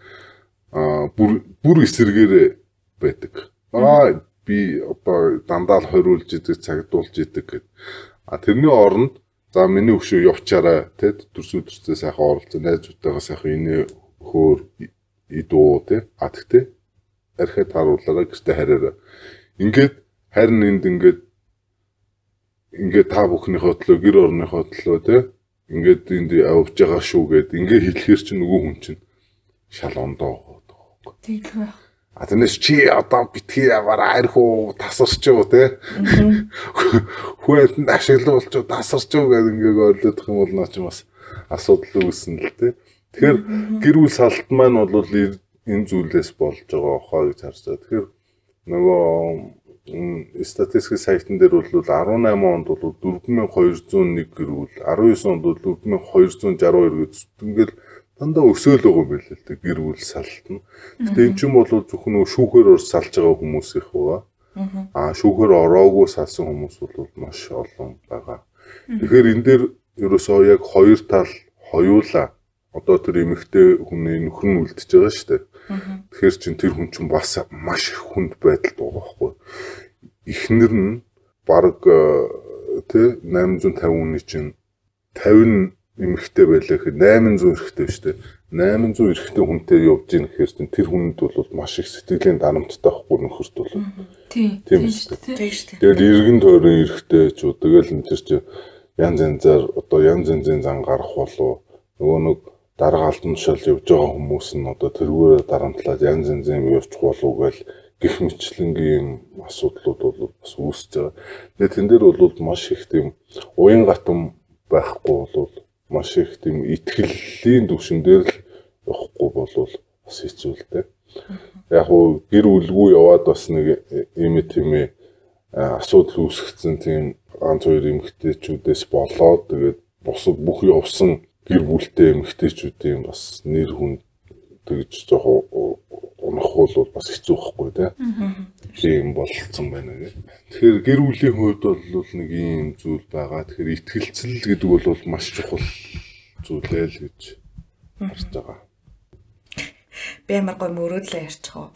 аа бүр бүр эсэргээр байдаг. Аа би одоо дандаа л хориулж идэг цагдуулж идэг гэд. А тэрний оронд За миний өшөө явчаарай те төрс өдөртөө сайхан оролцоо найзуудтайгаа сайхан инээ хөөр идүү те а тэгтээ архиад харуулаарай гэртээ хараарай. Ингээд харин энд ингээд ингээд та бүхнийхөө төлөө гэр орныхоо төлөө те ингээд энд авч байгаа шүү гэд ингээд хэлэхэр чинь нөгөө хүн чинь шал ондоо байгаа. Тийм байх. А тэрнээс чи одоо битгий яваараа архуу тасарч юу те. Хүүхэд ашиглуулж тасарч юу гэдэг ингээд ойлгох юм бол наа чи бас асуудал үүснэ л те. Тэгэхээр гэр бүл салт маань бол энэ зүйлээс болж байгаа хоо гэж харж байгаа. Тэгэхээр нөгөө статистикийн сайтн дээр бол 18 онд бол 4201 гэр бүл 19 онд бол 4262 гэж ингээл дандаа өсөөл байгаа юм билээ л дээ гэр бүл салтна. Гэтэ эн чинь бол зөвхөн нөгөө шүүхээр ор салж байгаа хүмүүс их байгаа. Аа шүүхээр ороогүй салсан хүмүүс бол маш олон байгаа. Тэгэхээр энэ дээр ерөөсөө яг хоёр тал хоёулаа одоо тэр эмэгтэй хүний нөхөр нь үлдчихэж байгаа шүү дээ. Тэгэхээр чин тэр хүн чинь бас маш их хүнд байдалд байгаа байхгүй. Эхнэр нь баг тэ 850 хүний чинь 50 эмэгтэй байлаа гэхэд 800 эрэгтэй шүү дээ. 800 эрэгтэй хүнтэй явж ийн гэхээр чинь тэр хүнд бол маш их сэтгэлийн дарамттай байхгүй нөхөрт бол. Тийм. Тийм шүү дээ. Тэгэл иргэн тойрон эрэгтэй ч үү тэгэл энэ чинь янз янзаар одоо янз янзын зан гарах болов нөгөө нэг дарга алтан тушаал явж байгаа хүмүүс нь одоо тэргүүрээ дарамтлаад янз янзын явчих болов гэж гих мэтлэнгийн асуудлууд бол бас үүсэж байгаа. Тэгээ тэн дээр бол маш их тийм уян гатам байхгүй бол маш их тийм итгэлийн төвшин дээр л явахгүй болвол бас хэцүү л дээ. Яг уу гэр бүлгүй яваад бас нэг ийм тийм асуудал үүсгэсэн тийм ганц хоёр эмэгтэйчүүдээс болоод тэгээд бусад бүх явсан гэр бүлтэй эмэгтэйчүүдийн бас нэр хүн тэгж жоохон унах бол бас хэцүү байхгүй тий. Тийм болцсон байна гэх. Тэгэхээр гэр бүлийн хувьд бол нэг ийм зүйл байгаа. Тэгэхээр ихтгэлцэл гэдэг бол маш чухал зүйлээ л гэж харж байгаа. Би амар гой мөрөөдлөө ярьчих уу.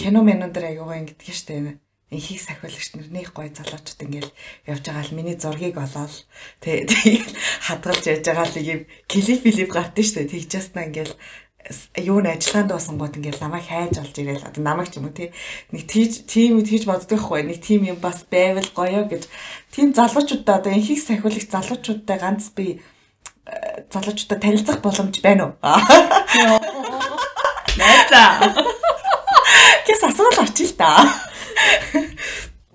Кино менон дээр аягаа ингэдэг штэ инхийг сахиулагч нар нэг гой залуучууд ингээл явж байгаа л миний зургийг олоод тэгээ хадгалж яж байгаа л юм клип филип гартын штэ тэгжээснаа ингээл юу н ажиллагаанд басан гот ингээл намайг хайж олж ирээл одоо намайг ч юм уу тий. Нэг тийм тийж боддог хгүй нэг тийм юм бас байвал гоё гэж. Тийм залуучуудаа одоо инхийг сахиулагч залуучуудтай ганц би э, залуучуудаа танилцах боломж байна уу? Найзаа Гэс асуул очил та.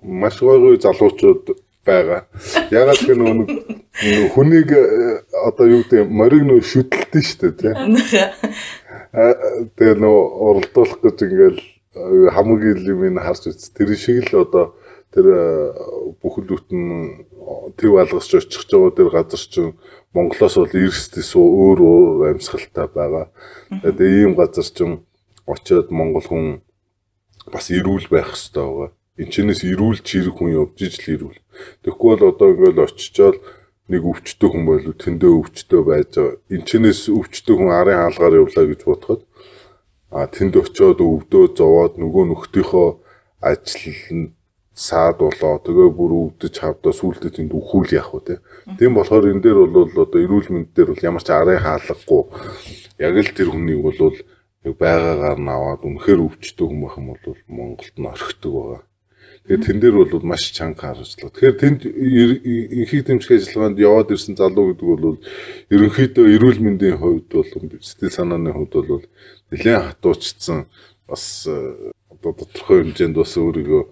Маш гоё залуучууд байгаа. Ягаад гэвэл нөгөө хүнийг э, одоо юу гэдэг мориг нөө шүтэлдэн шүү дээ тий. Тэгээ нөгөө уралдуулах гэж ингээл э, хамгийн юм харж үз. Тэр шиг л одоо тэр э, бүхэлдүүтэн төв алгасч очих жоо тэр газар чинь Монголоос бол эрсдэс өөр өөр амьсгалтай байгаа. Тэгээ ийм газар чинь очиод монгол хүн бас ирүүл байх хэрэгтэй байгаа Энчнээс ирүүл чирэг хүн явж ижил ирүүл. Тэгэхгүй бол одоо ингээл очичоод нэг өвчтөй хүн болов тэндээ өвчтөй байж байгаа. Энчнээс өвчтөй хүн арын хаалгаар явлаа гэж бодоход а тэнд очиод өвдөө зовоод нөгөө нөхдийнхөө ажил саад болоо тэгээ бүр өвдөж хавдаа сүултээ тэнд үхүүл яах вэ тийм болохоор энэ дээр бол одоо эрүүл мэнд дээр бол ямар ч арын хаалгагүй яг л тэр хүнийг бол байгаагаар нь аваад үнэхээр өвчтөй байх юм бол Монголд нь орхидог байгаа. Тэгээд тэн дээр бол маш чанга харжлаа. Тэгэхээр тэнд инхийг дэмжих ажиллагаанд яваад ирсэн залуу гэдэг бол ерөнхийдөө эрүүл мэндийн хувьд бол сэтгэл санааны хувьд бол нэлээд хатуучдсан бас э, одоо тодорхой хэмжээнд бас өөрийгөө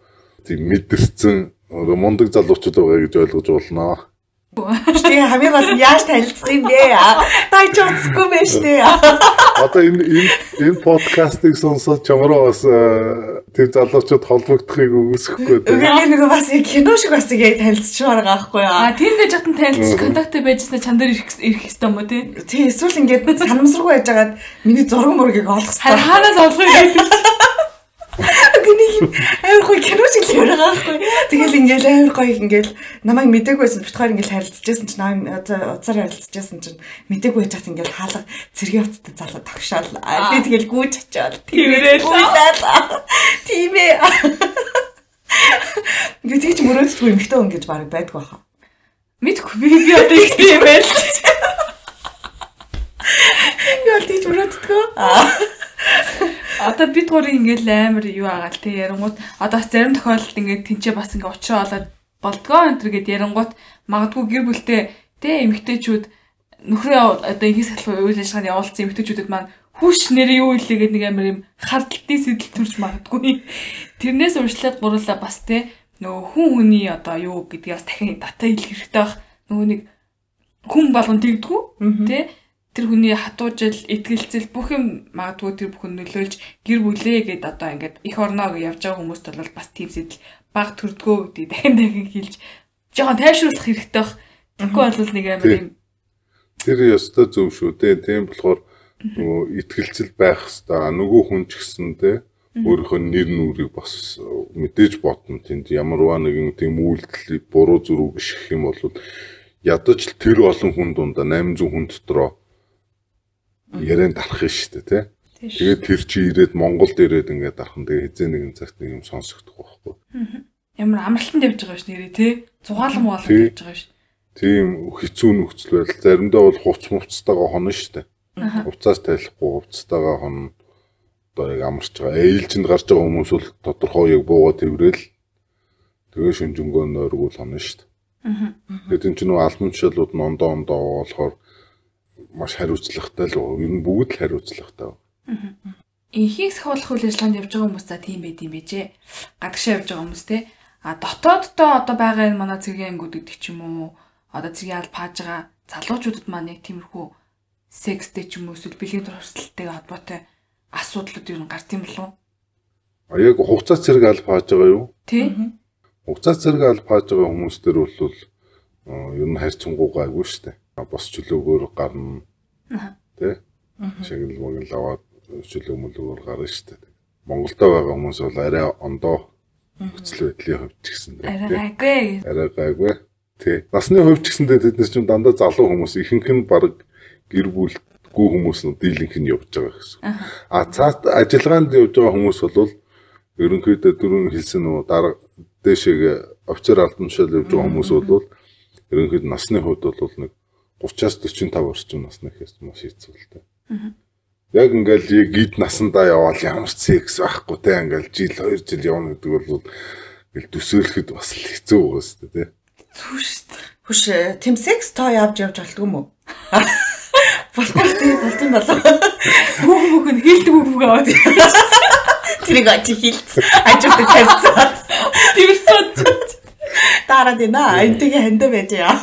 тийм мэдэрсэн мундаг залуучууд байгаа гэж ойлгож болно. Тэгээ хамгийн гол нь яаж танилцах юм бэ? Та ч удахгүй байж тээ. Одоо энэ энэ энэ подкастыг сонсоод чамраа бас э, тэр залуучууд холбогдохыг үгүйсэхгүй дээ. Тэгээ нэг бас кино шиг бас яг танилцчихмаар байгаа байхгүй юу? А тэнд дэж хатан танилцчих контакттай байжснаа чам дээр ирэх ирэх хэвээр юм уу тий? Тий эсвэл ингээд санамсаргүй байжгаад миний зураг мөргийг олох хэрэгтэй. Хаанаас олох вэ? Гүний амар гоё кино шиг л байгаа байхгүй. Тэгэл ингээл амар гоё ингээл намайг мдэггүй байсан битгаар ингээл харилцажсэн чинь намайг уцаар харилцажсэн чинь мдэггүй байж хат ингээл хаалга цэргийн утастай залуу тогшоол. Би тэгэл гүйж очиод тиймэрээ тийм ээ. Ингээ тийч мөрөөддгүй эмхтэй хүн гэж баг байдгүй хаа. Мэдгүй би би одоо их тийм байл. Яа тийч мөрөөддгүй. Одоо бид гурийн ингээл амар юу агаал те ярангууд одоо зарим тохиолдолд ингээд тэнцээ бас ингээ учраа болоод болдгоо энэ төр гэд ярангууд магадгүй гэр бүлтэй те эмгтээчүүд нөхрөө одоо инхээс халах үйл ажиллагаанд явуулсан эмгтээчүүдэд маань хүүш нэр юу илээ гэдэг нэг амар юм хардталтын сэтэл төрж магадгүй. Тэрнээс урьдчилаад гурлаа бас те нөгөө хүн хүний одоо юу гэдгээс дахин дата хэлэх хэрэгтэй байх. Нөгөө нэг хүн болгон тэгдэггүй те тэр хүний хатуужил, итгэлцэл бүх юм магадгүй тэр бүхэн нөлөөлж гэр бүлээ гэд одоо ингээд их орноо гэж явж байгаа хүмүүст бол бас тийм сэтэл баг төрдгөө гэдэг дахин дахин хэлж жоохон тайшруулах хэрэгтэй бах. Тэгэхгүй бол нэг амар юм Тэр ёстой зөв шүү дээ. Тийм болохоор нөгөө итгэлцэл байх хэвээр нөгөө хүн ч гэсэн те өөрийнхөө нэр нүрийг бас мэдээж бодно. Тэнд ямарваа нэгэн тийм үйлдэл буруу зүрх гიშгэх юм бол ядаж тэр олон хүн дундаа 800 хүн дотроо ярианд дарах шүү дээ тий. Тэгээд тэр чи ирээд Монголд ирээд ингээд дархан тэгээ хизээ нэгэн цагт нэг юм сонсогдох байхгүй. Ямар амралтанд явж байгаа ш нэрээ тий. Зугаалan муулаад явж байгаа ш. Тийм хэцүү нөхцөл байдал. Заримдаа бол хувц мувцтайгаа хонно шүү дээ. Хувцаас тайлахгүй хувцтайгаа хонно. Одоо яг амарч байгаа. Ээлжинд гарч байгаа хүмүүс бол тодорхой яг бууга тэрвэл тэгээ шүнжэнгөө нойргуул хонно шүү дээ. Тэгээд энэ ч нөө албан тушаалууд нь ондоо ондоо болохоор маш хариуцлагатай л ер нь бүгд л хариуцлагатай. Инхийг сахиулах үйл ажиллагаанд явж байгаа хүмүүс та тийм байд юм бижээ. Гадагшаа явж байгаа хүмүүс те. А дотооддоо одоо байгаа энэ манай цэргийн ангууд гэдэг ч юм уу. Одоо цэргийн аль пааж байгаа залуучуудад маань яг тиймэрхүү секстэй ч юм уу эсвэл бэлгийн туршилттай холбоотой асуудлууд ер нь гарт юм болов уу? А яг хугацаа цэрэг аль пааж байгаа юу? Тий. Хугацаа цэрэг аль пааж байгаа хүмүүс төр бол ер нь харьцангуй гайгүй шүү дээ бос чөлөөгөөр гарна. Тэ? Шагнал магнал аваад шүлэг мүлгөр гарна шүү дээ. Монголдо байгаа хүмүүс бол арай ондоо нөхцөл байдлын хувьд ч гэсэн арай гайгүй. Арай гайгүй. Тий. Насны хувьд ч гэсэндээ тэд нар ч дандаа залуу хүмүүс ихэнх нь баг гэр бүлгүй хүмүүс нь дийлэнх нь явж байгаа гэсэн. А цаад ажиллагаанд явж байгаа хүмүүс бол ерөнхийдөө дөрөв хэлсэн нөө дараа дээшээ офицер албан тушаал явж байгаа хүмүүс бол ерөнхийдөө насны хувьд бол нэг 30-аас 45 орчим насны ихээс маш хэцүү л дээ. Яг ингээл гид насандаа явбал ямар ч секс байхгүй те ингээл жил 2 жил явна гэдэг бол ингээл төсөөлөхөд бас хэцүү байгаа шүү дээ те. Зүг шүү дээ. Хүш тэм секс тоо явж явж болтгүй мүү? Болохгүй тийм болт юм болоо. Бүх бүх нь хилдэг бүх аваад. Тэрийг очи хилц. Ажууд тавьсан. Тэрсээд дараа дина энтиг хандаа байж яа.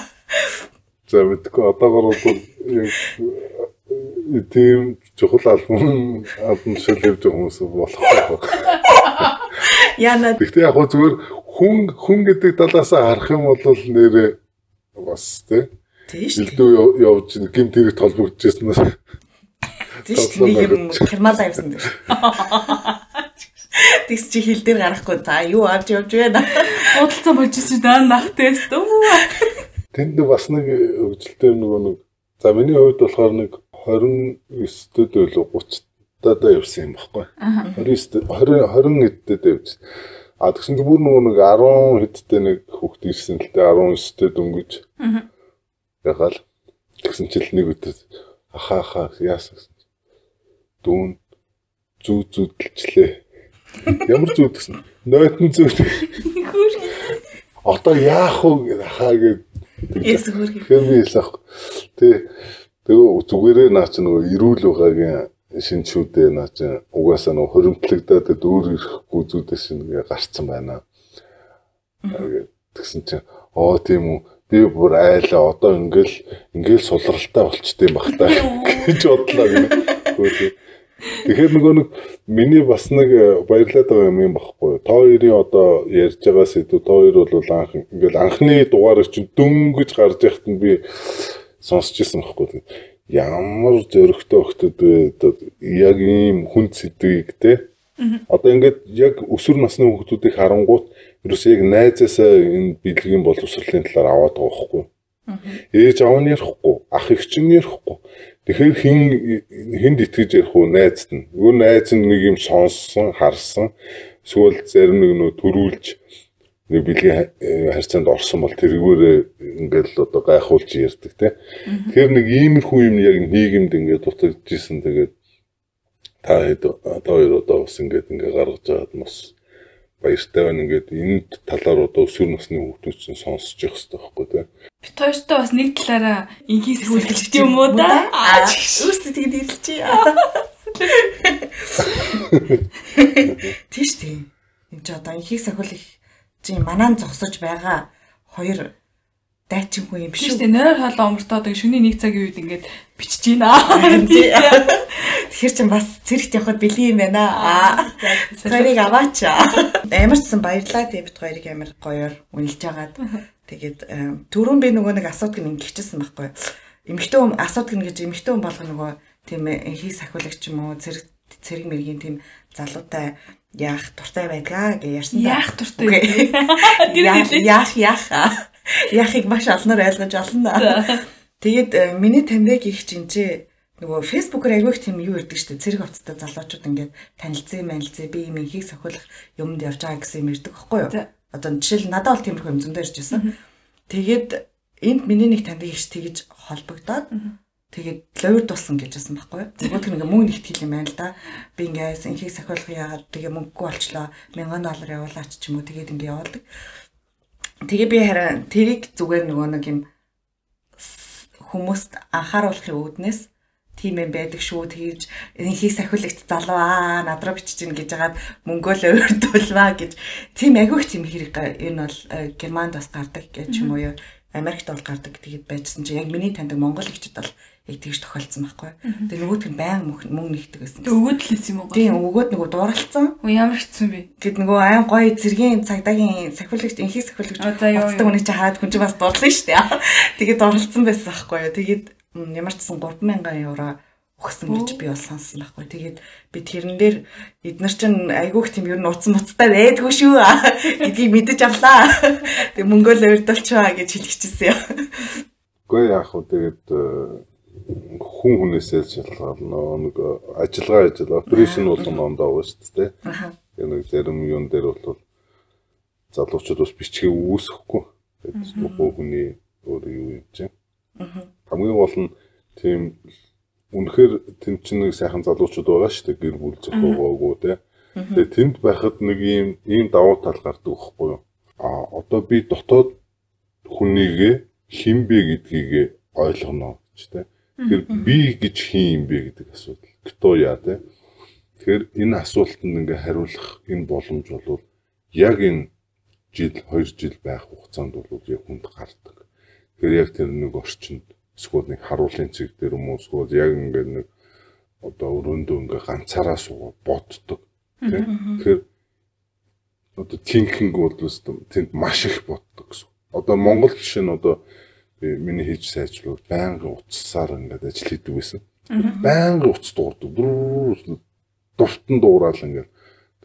За мэдгүй одоогор бол яг тийм чухал тушаал явж байгаа хүмүүс болохгүй. Яна. Гэхдээ яг хөө зүгээр хүн хүн гэдэг талаас харах юм бол нэрээ бас тий. Илдүү явж гимт хэрэг толбогдчихснаас Тийш нэг юм кермал авсан дээ. Тэгс чи хил дээр гарахгүй та юу авч явж байна? Худалцаа бочиж даа нах тест. Тэнд бас нэг хөгжилтэй нөгөө нэг за миний хувьд болохоор нэг 29-д байлуу 30-дад явсан юм баггүй. 29-д 20 20 эддэд явсан. А тэгсэн чинь бүр нөгөө нэг 10 хэдтэй нэг хүүхд ирсэн л дээ 19-д дөнгөж. Ягаал тэгсэн чил нэг өдөр ахаа ахаа яасан гэсэн. Дүүн зүү зүүдэлчлээ. Ямар зүүд гэсэн. Нойтон зүүд. Одоо яах вэ ахаа гэд. Яс хөргий. Хэмээс ах. Тэ тэгээ зүгээрээ наа чи нөгөө ирүүл байгаагийн шинчүүдээ наа чи угаасаа нөгөө хоримтлагдаад өөр ирэхгүй зүудээс ингээ гарцсан байна. Тэгсэн чи оо тийм үү би бүр айлаа одоо ингээл ингээл сулралтай болчтой юм бах та гэж бодлоо гэнэ. Тэгэхээр нөгөө нэг миний бас нэг э, баярлаад байгаа юм юм багхгүй. Та хоёрын одоо ярьж байгаа сэдв та хоёр бол анх ингээл анхны дугаарыг чинь дөнгөж гарч яхад нь би сонсч ирсэн багхгүй. Ямар зөрөгтэй өгтөд яг ийм хүн сэдвийг те. Одоо ингээд яг өсвөр насны хүмүүсийг харангуут ерөөсөө яг найзаасаа энэ бэлгийн боловсролын талаар аваад байгаа байхгүй. Ээж аав нь ярихгүй, ах эгч нь ярихгүй. Тэгэхээр хин хинд итгэж ярих уу найзд нь. Нөгөө найз нь нэг юм сонссон, харсан. Эсвэл зарим нэг нөө төрүүлж нэг бэлгийн харьцаанд орсон бол тэргүүрээ ингээл одоо гайхуулж ярьдаг те. Тэгэхээр нэг иймэрхүү юм яг нийгэмд ингээд дутагдчихсэн. Тэгээд та хэд та хоёр одоо бас ингээд ингээ гаргаж байгаад бас баяртай байна ингээд энэ талаар одоо өсвөр насны хүмүүс чинь сонсож явах хэрэгтэй байхгүй тий. Бид хоёртой бас нэг талаараа инхийс хүлээлт юм уу да? Өөрсдөө тэгээд ирэлчээ. Тийш тийм. Энд ч одоо инхийс ахвал их чи манаа зогсож байгаа хоёр дайчин хүн юм биш үү? Нойр хоолоо омортоод шөнийн нэг цагийн үед ингээд бичиж байна. Тэгэхээр чин бас цэрэгт явхад бэлэн юм байна. Аа. Тэрийг аваач. Ямар ч сан баярлаа тий бит хоёрыг амар гоёор үнэлж агаад. Тэгээд түрүүн би нөгөө нэг асуудаг нь ингэчихсэн байхгүй. Эмэгтэй хүн асуудаг нь гэж эмэгтэй хүн болгоно нөгөө тийм хийс ахиулагч юм уу цэрэг цэрэг мэргийн тийм залуутай яах дуртай байдгаа гэж ярьсан. Яах дуртай. Яах яах яахыг маш олноор ойлгож олно. Тэгээд э, миний таньдаг их чинчээ нөгөө фэйсбүүкээр аявих тийм юу ирдэг дээ. Цэрэг хувцастай залуучууд ингээд танилцсан, манилцсан, би юм ихийг сахиулах юмд явж байгаа гэсэн юм ирдэг байхгүй юу? Одоо жишээл надад бол тиймэрхүү юм зөндөө ирж байсан. Тэгээд энд миний нэг таньдаг их тэгж холбогдоод тэгээд лойр тулсан гэж байсан байхгүй юу? Нөгөөд нэг мөнгө нэгтгэл юм байна л да. Би ингээс инхийг сахиулах яагаад тэгээ мөнгөгүй болчлоо. 1000 доллар явуулаач ч юм уу тэгээд ингээ явуулдаг. Тэгээ би хараа тэрийг зүгээр нөгөө нэг юм хүмүүст анхааруулахын үүднээс тийм юм байдаг шүү тэгж энхийг сахиулагч залуу аа над руу бичиж гин гэж хагаад мөнгөөлөө өрдүүлваа гэж тийм агиух тийм хэрэг энэ бол э, германд бас гардаг гэж юм уу Америкт бол гардаг тэгээд байжсан чи яг миний таньдаг монгол ихчд бол яг тэгж тохиолдсон байхгүй. Тэгээ нөгөөт нь баян мөнгө нэгдэг байсан. Тэгээ өгөөд л хэлсэн юм уу? Тийм өгөөд нөгөө дууралцсан. Оо ямар хэцүү бэ? Тэгэд нөгөө айн гоё зэргийн цагдаагийн сахиулагч инхийг сахиулагч уцдаг үнийг чи хараад хүн чи бас дурлаа шүү дээ. Тэгээд дурлцсан байсан байхгүй юу. Тэгээд ямар ч сан 3000 евро өгсөн гэж би бол сонссон байхгүй. Тэгээд би тэрэн дээр эднэр чинь айгүйх тийм ер нь уцсан муцтай байдгүй шүү гэдгийг мэдэж авлаа. Тэг мөнгөөл өрдөлчөө гэж хэлчихсэн юм. Гэхдээ яг хөө тэгээд э, хүн хүнээсээ шалтгаална. Нэг ажиллагаа ажил операшн болгоно ондоо шүү дээ. Тэгээд нэг зарим юун дээр бол залуучууд бас бичгээ үүсэхгүй. Тэгээд нөгөө хүний өөр юу юм чинь. Хамгийн гол нь тийм үнэхээр тэнд чинь нэг сайхан залуучууд байгаа шүү дээ. Гэр бүл зохиогоогүй те. Тэгээ тэнд байхад нэг ийм ийм давуу тал гардаг байхгүй юу? А одоо би дотоод хүнийгээ хин бэ гэдгийг ойлгоно гэж те. Тэгэхээр би гэж хин юм бэ гэдэг асуудал. Кто яа те. Тэгэхээр энэ асуултанд ингээ хариулах энэ боломж бол яг энэ жил 2 жил байх хугацаанд бол яг хүнд гардаг. Тэгэхээр яг тэр нэг орчинд эсвэл нэг харуулын цэг дээр юм уу эсвэл яг ингээд нэг одоо өрөөндөө ингээ ганцаараа суугаад боддог. Тэгэхээр одоо тинхинг бол тэнд маш их боддог гэсэн. Одоо Монгол жишээ нь одоо би миний хийж сайжруулах байнгын утсаар ингээд ажил хийдэг байсан. Байнгын утас дуурдаг. Дуртан дуурал ингээд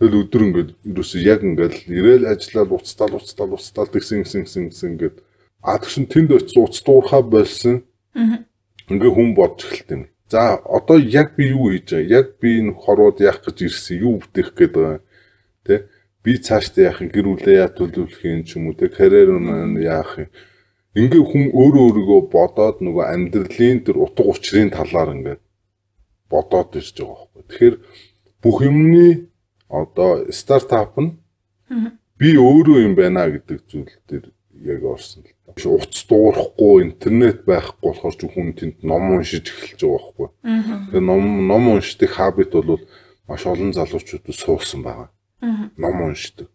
тэгэл өдөр ингээд ерөөсөө яг ингээд ирээл ажиллаад уцтаал уцтаал уцтаал тэгсэн гисэн гисэн гисэн ингээд а тэгсэн тэнд очиж уц дуурхаа болсон Ингээ хүн бодж эхэлт юм. За одоо яг би юу хийж байгаа? Яг би энэ хорвоод яах гэж ирсэн? Юу бүтээх гээд байгаа? Тэ? Би цаашдаа яах юм? Гэр бүлээ яа төлөвлөх юм ч юм уу? Тэ? Карьер маань яах юм? Ингээ хүн өөрөө өөрийгөө бодоод нөгөө амьдралын тэр утга учирын талаар ингээд бодоод ирж байгаа байхгүй. Тэгэхээр бүх юмны одоо стартап нь би өөрөө юм байна гэдэг зүйл дээр яг орсон л уц дуурахгүй интернет байхгүй болохоор хүн тэнд ном уншиж эхэлж байгаа байхгүй. Тэгээ ном ном уншдаг хабит бол маш олон залуучууд суусан байгаа. Ном уншдаг.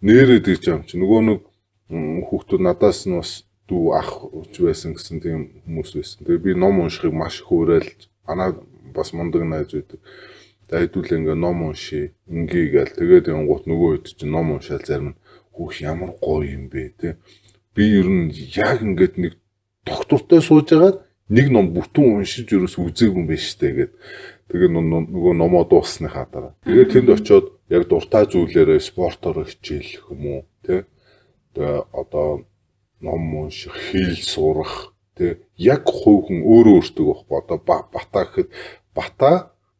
Нэрээд гэж юм чи нөгөө нэг хүүхдүүд надаас нь бас дүү ах ч байсан гэсэн тийм хүмүүс байсан. Тэгээ би ном уншихыг маш их уурайлж манай бас мундаг найз байдаг. Тэгээ хэдүүл ингээ ном уншия. Ингээ гээл тэгээд явгот нөгөө хэд чи ном уншаал зарим нь хүүх ямар гоё юм бэ те би ер нь яг ингээд нэг доктортой сууж агаад нэг ном бүтэн уншиж ерөөс үзээгүй юм байна штэ гэд. Тэгээ нөгөө номоо дууссныхаа дараа. Тэгээ тэнд очиод яг дуртай зүйлээрээ спортоор хичээл юм уу тий. Тэгээ одоо ном унших, хэл сурах тий. Яг хувь хүн өөрөө өөртөө байхгүй одоо бата гэхэд бата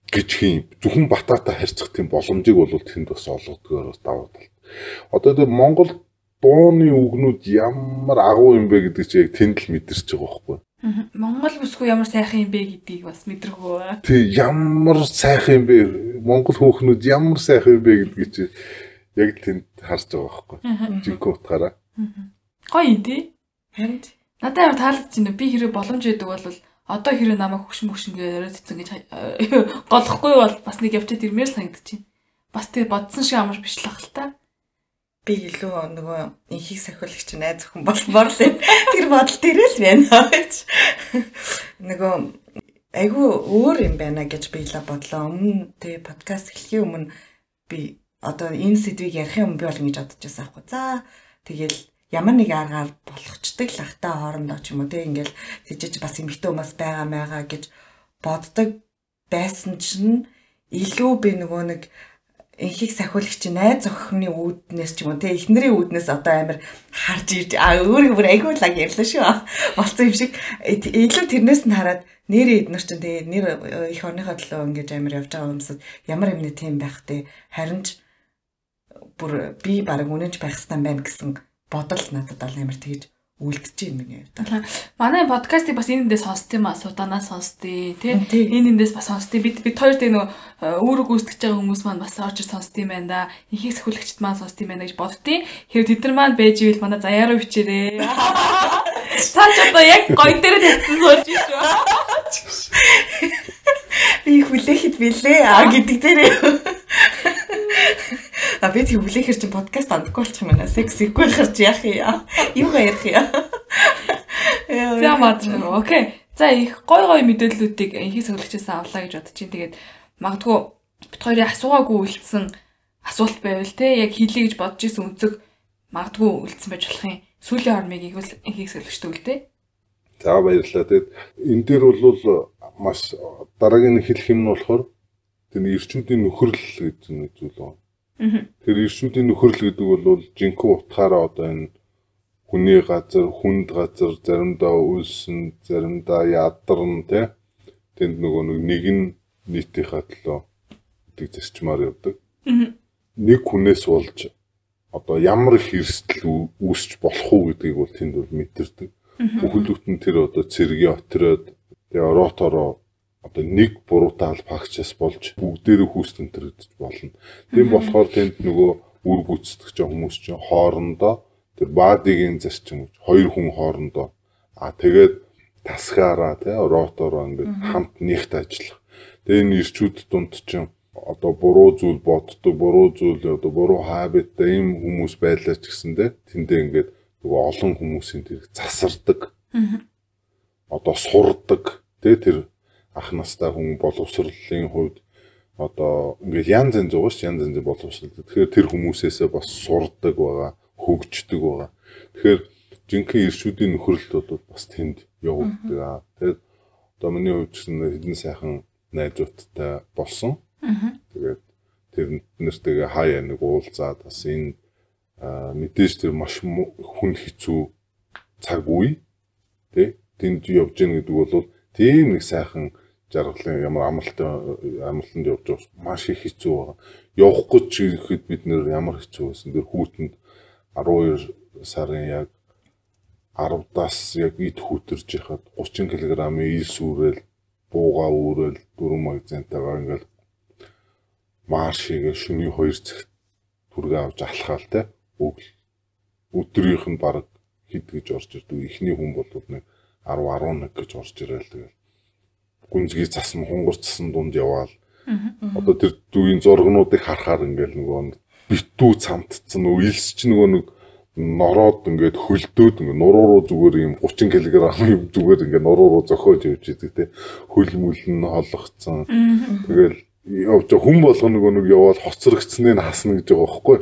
гэж хин зөвхөн бататай харьцах тийм боломжийг бол тэнд бас олгодгоор давуу тал. Одоо тэгээ Монгол дууны үгнүүд ямар агуу юм бэ гэдэг чи яг тэнд л мэдэрч байгаа байхгүй. Монгол бүсгүй ямар сайхан юм бэ гэдгийг бас мэдэрхүү. Тий ямар сайхан юм бэ? Монгол хүүхнүүд ямар сайхан юм бэ гэдгийг чи яг тэнд харж байгаа байхгүй. Жинхэнэ утгаараа. Гоё юм тий. Харин надад ямар таалагдж байна. Би хэрэг боломж өгдөг бол одоо хэрэг намайг хөшин хөшингээ яриад цэцэн гэж голохгүй бол бас нэг явчаад ирмээр санагдчих. Бас тэгээ бодсон шиг амар бишлэх л та би илүү нөгөө инхийг сахиулагч найз охин болмоор л тэр бодол дээр л байна гэж. Нөгөө айгүй өөр юм байна гэж би л бодлоо. Өмнө тэгээ подкаст эхлэхийн өмнө би одоо энэ сэдвийг ярих юм би бол ингэж бодож байсан аахгүй. За тэгэл ямар нэг аргаар болгочдөг л ахтай хоорондоо ч юм уу тэг ингээл тийжэж бас эмхтэй хүмүүс байгаа маяга гэж боддог байсан чинь илүү би нөгөө нэг инхийг сахиулагч найз охины үүднээс ч юм уу те эхнэрийн үүднээс одоо амар харж ирж а өөрийгөө бүр айгүй лаг ярьлаа шүү. Болцсон юм шиг илүү тэрнээс нь хараад нэр эднэр чинь тэгээ нэр их орныхоо төлөө ингэж амар явж байгаа юмсад ямар юм нэ тийм байх те харин ч бүр би баг үнэнч байх хэрэгтэй байна гэсэн бодол надад бол амар тэгж үлдэж байна миний хувьд. Манай подкастыг бас энэ эндээс сонсд юм аа, судаанаас сонсдээ, тий. Энэ эндээс бас сонсдээ. Бид бид хоёр нөгөө э, үүрэг гүйцэтгэж байгаа хүмүүс маань бас орж сонсд юм байна да. Ихийг сахиулагчд маань сонсд юм байна гэж боддتي. Тэгэхээр тэд нар маань байж ивэл манай заяараа бичээрээ. Цаа ч одоо яг гой дээр тавьсан сууж шүү. Би хүлээхэд билээ а гэдэг дээр. А би тэг хүлээхэр чи подкаст амдаггүй болчих юм байна. Секс ихгүй харж яах юм. Юу ярих юм. За мадр. Окей. За их гой гой мэдээллүүдийг ихийг сөглөгчөөс авлаа гэж бодож чинь тэгээд магадгүй бит хоёрын асуугаагүй үлдсэн асуулт байвал те яг хийлээ гэж бодож исэн үнцэг магадгүй үлдсэн байж болох юм. Сүүлийн хормыг ихийг сөглөгчтэй үлдээ. За баярлалаа. Тэгээд энэ дээр бол маш дараагийн хэлэх юм нь болохоор тэр ирчүүдийн нөхөрл гэж нэг зүйл байна. Тэр ирчүүдийн нөхөрл гэдэг бол жинхэнэ утгаараа одоо энэ хүний газар, хүнд газар, заримдаа үлсэн, заримдаа ядарн тий. Тэнд нөгөө нэг нь нийтийнхаа төлөө гэдэг зарчмаар явдаг. Нэг хүнээс болж одоо ямар их эрсдэл үүсч болох уу гэдгийг бол тэнд бол мэдэрдэг. Бүхэл бүтэн тэр одоо цэргийн отроод тэгээ оротороо одоо нэг буруутай албаагчаас болж бүгдээрээ хүүстэн төрөж болно. Тийм болохоор тэнд нөгөө үр гүйцэтгэж хүмүүс чинь хоорондоо тэр баадигийн зарчим хоёр хүн хоорондоо а тэгээд тасгаараа тий ротороо ингээд хамт нэгт ажиллах. Тэгээ энэ ирчүүд дунд чинь одоо буруу зүйл боддог, буруу зүйл одоо буруу хабиттай ийм хүмүүс байлаа ч гэсэндээ тэндээ ингээд нөгөө олон хүмүүсийн тэр засардаг. Одоо сурдаг. Тэгээ тэр ах настай хүн боловсролын хувьд одоо ингээд янз янз байгаа ш янз янз боловсрол. Тэгэхээр тэр хүмүүсээсээ бас сурдаг байгаа, хөгждөг байгаа. Тэгэхээр жинхэнэ иршүүдийн нөхөрлөлт бол бас тэнд явагддаг аа. Тэгээд одоо миний хувьд ч хэдэн сайхан найзуудтай болсон. Тэгээд тэр нэртэйгээ хаяа нэг уулзаад бас энэ мэдээж тэр маш хүн хэцүү цаг үе тий тэнд явж гэнэ гэдэг бол тийм нэг сайхан жаргалын ямар амралтын амралтанд явж байгаа маш их хэцүү байгаа. Явахгүй ч ихэд бид нэр ямар хэцүү байсан. Тэр хүүтэнд 12 сарын яг 10-аас яг ид хүүтэрж яхад 30 кг-ийн ил сүрэл бууга үүрэл дөрөв магазинтайгаа ингээл маршигээ шөнийн 2 цагт түргээ авч алхаал те өг өдрийнх нь баг хэд гэж орж ирдэг. Эхний хүн бол нэг 10 11 гэж орж ирээл тэгэл гүнзгий цасан хунгар цасан дунд яваал. Одоо тэр дүүийн зургнуудыг харахаар ингээл нөгөө битүү цамтцсан илс ч нөгөө нэг нороод ингээд хөлдөөд ингээд нуруу руу зүгээр юм 30 кг юм зүгээр ингээд нуруу руу зохиож явж идэг те хөл мүл нь холгоцсон. Тэгэл явж хүн болгоо нөгөө нэг яваад хоцрогдсныг хасна гэж байгаа байхгүй.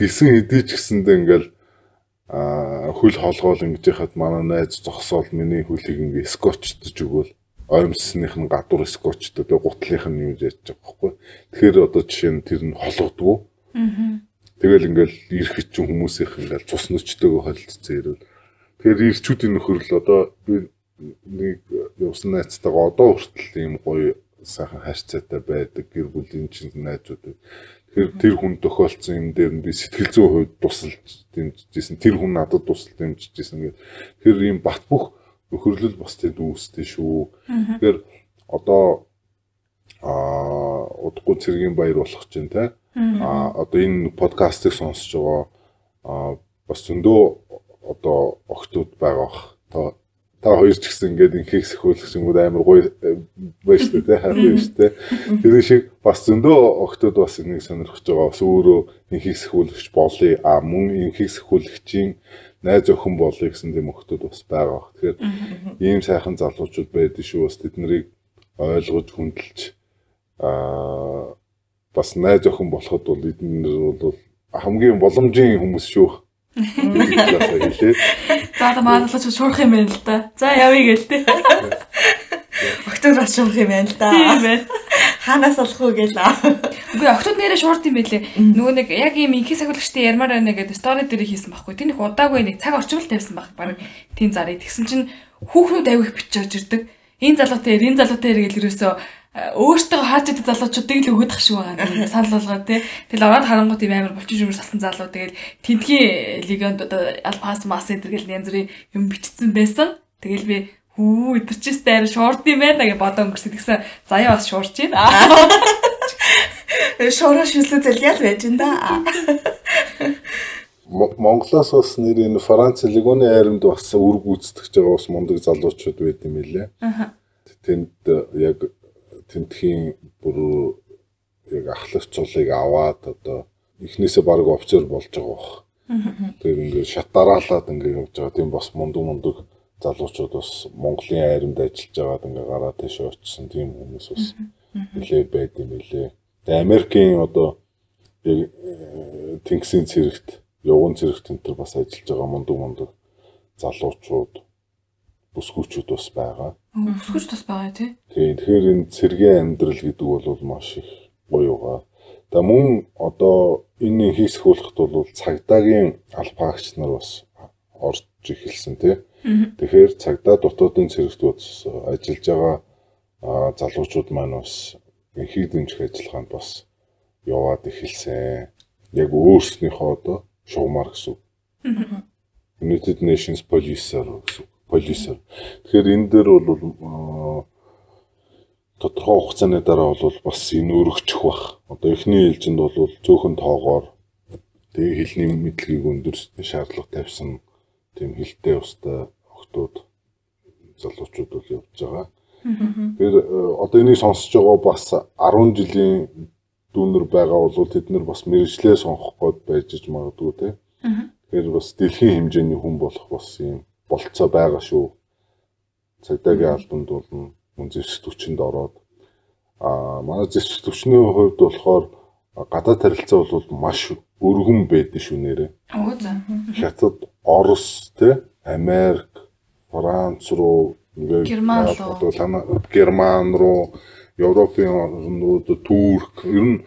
Гисэн хэдий ч гэсэндээ ингээл а хөл холгоол ингэж яхад манай найз зогсоол миний хөлийг ингээ скотчдж өгөөл оймсных нь гадуур скотчтой тэгээ гутлынх нь юу яаж байгаа байхгүй. Тэгэхээр одоо жишээ нь тэр нь холгодгоо. Тэгэл ингээл ирэх чинь хүмүүсийнх ингээл цус нүчтэйгөө холилцсон ирвэл. Тэгэхээр ирчүүдийн нөхөрл одоо би нэг явсан найзтайгаа одоо хүртэл ийм гоё сайхан харьцаатай байдаг гэр бүлийн чинь найзууд. Тэгэхээр тэр хүн тохиолдсон юм дээр нь би сэтгэл зүйн хувьд тусалж дэмжижсэн. Тэр хүн надад тусалж дэмжижсэн. Тэгэхээр ийм бат бөх нөхөрлөл бас тэнд үүсдэг шүү. Тэгэхээр одоо а удахгүй цэргийн баяр болох чинь те. А одоо энэ подкастыг сонсож байгаа а бас зөндөө одоо охтууд байгаа бах та хоёр ч гэсэн ингээд инхийг сөхөөлөх юмуд амар гоё э, байж тээ те хайр байж тээ тэр шиг бас зөндөө охтууд бас энийг сонирхож байгаа. Бас өөрөө инхийг сөхөөлөгч болъё. А мөн инхийг сөхөөлөгчийн найз охин болъё гэсэн тийм охтууд бас байгаа. Тэгэхээр ийм сайхан залуучууд байдаг шүү. Бас тэднийг ойлгож хүндэлж аа бас найз охин болоход бол эднэр бол хамгийн боломжийн хүмүүс шүү. За одоо маалгалж шуурах юм байна л да. За явъя гээл тээ. Октод бас шуурах юм байна л да. Тийм байна. Хаанаас олох уу гээл. Үгүй октод нэрээ шорт юм байлээ. Нөгөө нэг яг ийм инхи сахиулагчтай ярмаар байна гэдэг стори дээр хийсэн байхгүй. Тэр их удаагүй нэг цаг орчмол тавьсан баг. Бараг тийм зарыг. Тэгсэн чинь хүүхнүүд авих бичиж ирдэг. Энэ залуутай энэ залуутай иргээл ерөөсөө өөртөө харж идэх залуучуудыг л ах шиг байгаа. Санал болгоо тий. Тэгэл ороод харангуут юм амар булчин жимэр салсан залуу тэгэл тентгийн легенд одоо алпас мас энэ гэл янз бүрийн юм бичсэн байсан. Тэгэл би хүү өдөрчөөстэй арай шуурд юм байна гэж бодоо өнгөрсөн. Тэгсэн заяа бас шуурч байна. Шороо шүлсэ зэлгээл байж ин да. Монголоос бас нэр энэ Франц легоны айрамд бас үр гүйцэтгэж байгаа бас мундаг залуучууд байд юм лээ. Тэнд яг тентхийн бүр яг ахлагч цулыг аваад одоо эхнээсээ баг офицер болж байгаа бох. Тэгээд ингээд шат дараалаад ингээд явж байгаа. Тийм бас мундаг мундаг залуучууд бас Монголын айрамд ажиллаж байгаад ингээд гараад тийш очсон тийм хүмүүс бас нэлээ байд юм лээ. Тэгээ Америкийн одоо яг э, тэнгисийн цэрэгт, явган цэрэгт энэ төр бас ажиллаж байгаа мундаг мундаг залуучууд бүсгүүчүүд бас байгаа. Бүсгүүч бас байгаа тий. Тийм тэгэхээр энэ цэргийн амьдрал гэдэг бол маш их буюугаа. За мөн одоо энэ хийх сахиулахт бол цагдаагийн албаагч нар бас орж эхэлсэн тий. Тэгэхээр цагдаа дотоодын цэрэгтүүд ажиллаж байгаа залуучууд маань бас энхийг дэмжих ажиллагаанд бас яваад эхэлсэн. Яг өөрснийхөө одоо шугамар гэсэн. United Nations Police-аар гэсэн. Police-аар. Тэгэхээр энэ дээр бол тодорхой хугацааны дараа бол бас энэ өргөчих бах. Одоо эхний ээлжинд бол зөөхөн тоогоор тэгээ хэлний мэдлэгийг өндөр шаардлага тавьсан тийм хилтэй устай охтууд залуучууд бол явж байгаа. Тэгэхээр одоо энийг сонсож байгаа бас 10 жилийн дүүнер байгаа бол тэд нар бас мэрэгчлээ сонгох гээд байж иж магадгүй те. Тэгэхээр бас дэлхийн хэмжээний хүн болох бас юм болцоо байгаа шүү. Цагдаагийн албанд бол мөн зэвсэг төвчөнд ороод а манай зэвсэг төвчний хувьд болохоор гадаад харилцаа бол маш өргөн байдаг шүү нэрээ. Оо за. Хятад, Орос, тэ Америк, Франц руу Герман руу Герман руу Европын орнууд Турк ер нь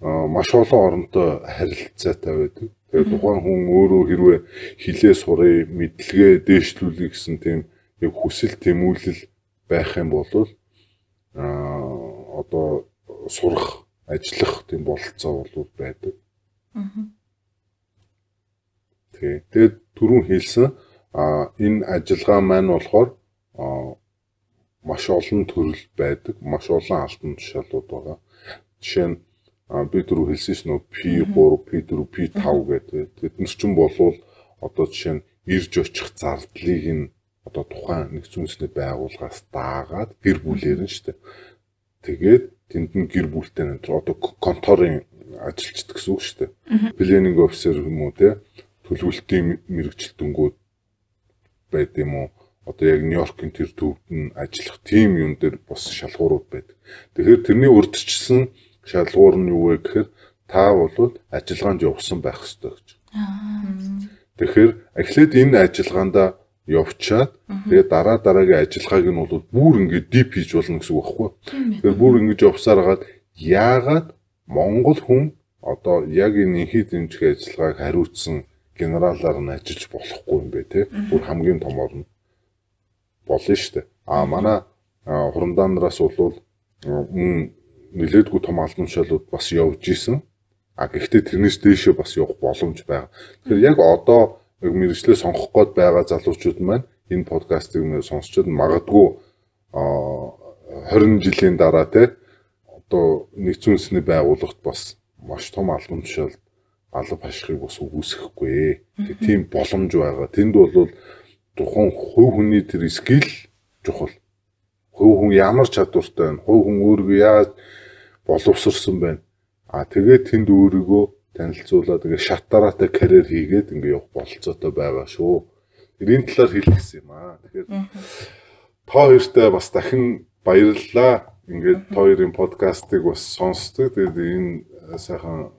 маш олон оронтой харилцаатай байдаг. Тэгээд тухайн хүн өөрөө хэрвээ хилээ сурыг, мэдлэгээ дээшлүүлэх гэсэн тийм яг хүсэл тэмүүлэл байх юм бол аа одоо сурах, ажиллах тийм бололцоо бол байдаг. Аа. Тэгээд түрүүн хэлсэн а энэ ажиллагаа маань болохоор маш олон төрөл байдаг, маш олон албан тушаалууд байгаа. Жишээ нь би түрүү хэлсэн шнөө P3, P4, P5 гэдэг. Тэд нар ч юм болвол одоо жишээ нь ирж очих зардлыг нь одоо тухайн нэгдсэн үндэсний байгууллагаас даагаад гэр бүлээр нь дээ. Тэгээд тэнд нь гэр бүлтэй нэг одоо конторын ажилчдаг гэсэн үг шүү дээ. Planning officer юм уу те төлөвлөлтийн мэрэгчлэлтэнгүүд байд юм уу? одоо яг Нью-Йоркийн тэр төвд нь ажиллах тим юм дээр бас шалгуурууд байдаг. Тэгэхээр тэрний урдчилсан шалгуур нь юу вэ гэхээр та бол ажиллагаанд явсан байх ёстой гэж. Тэгэхээр эхлээд энэ ажиллагаанд явчаад тэгээ дараа дараагийн ажиллагааг нь бол бүр ингээд дип хийж болно гэсэн үг байхгүй. Тэгэхээр бүр ингэж явсаар хагаад яагаад Монгол хүн одоо яг энэ инхий дэмжих ажиллагааг хариуцсан генералаар нь ажиллаж болохгүй юм бэ те. Бүр хамгийн томор нь болно шүү дээ. А манай хурамдаанаас бол нилээдгүй том албан тушаалууд бас явж исэн. А гэхдээ тэрнээс дээшээ бас явах боломж байгаа. Тэгэхээр яг одоо мэрэгчлээ сонгох гээд байгаа залуучууд маань энэ подкастыг сонсчод магадгүй 20 жилийн дараа те одоо нэгдсэн үндэсний байгууллагт бас маш том албан тушаал алба хашхыг бас үгүйсэхгүй. Тийм боломж байгаа. Тэнд бол тухайн хувь хүний тэр скил чухал. Хувь хүн ямар чадвартай байна? Хувь хүн өөрийгөө яаж боловсрсон байна? А тэгээд тэнд өөрийгөө танилцуулаад ингээ шат дараатай карьер хийгээд ингээ явах бололцоотой байгаа шүү. Энэ талаар хэлэх гэсэн юм аа. Тэгэхээр та хоёртай бас дахин баярлалаа. Ингээд та хоёрын подкастыг бас сонсдог. Тэгээд энэ сайхан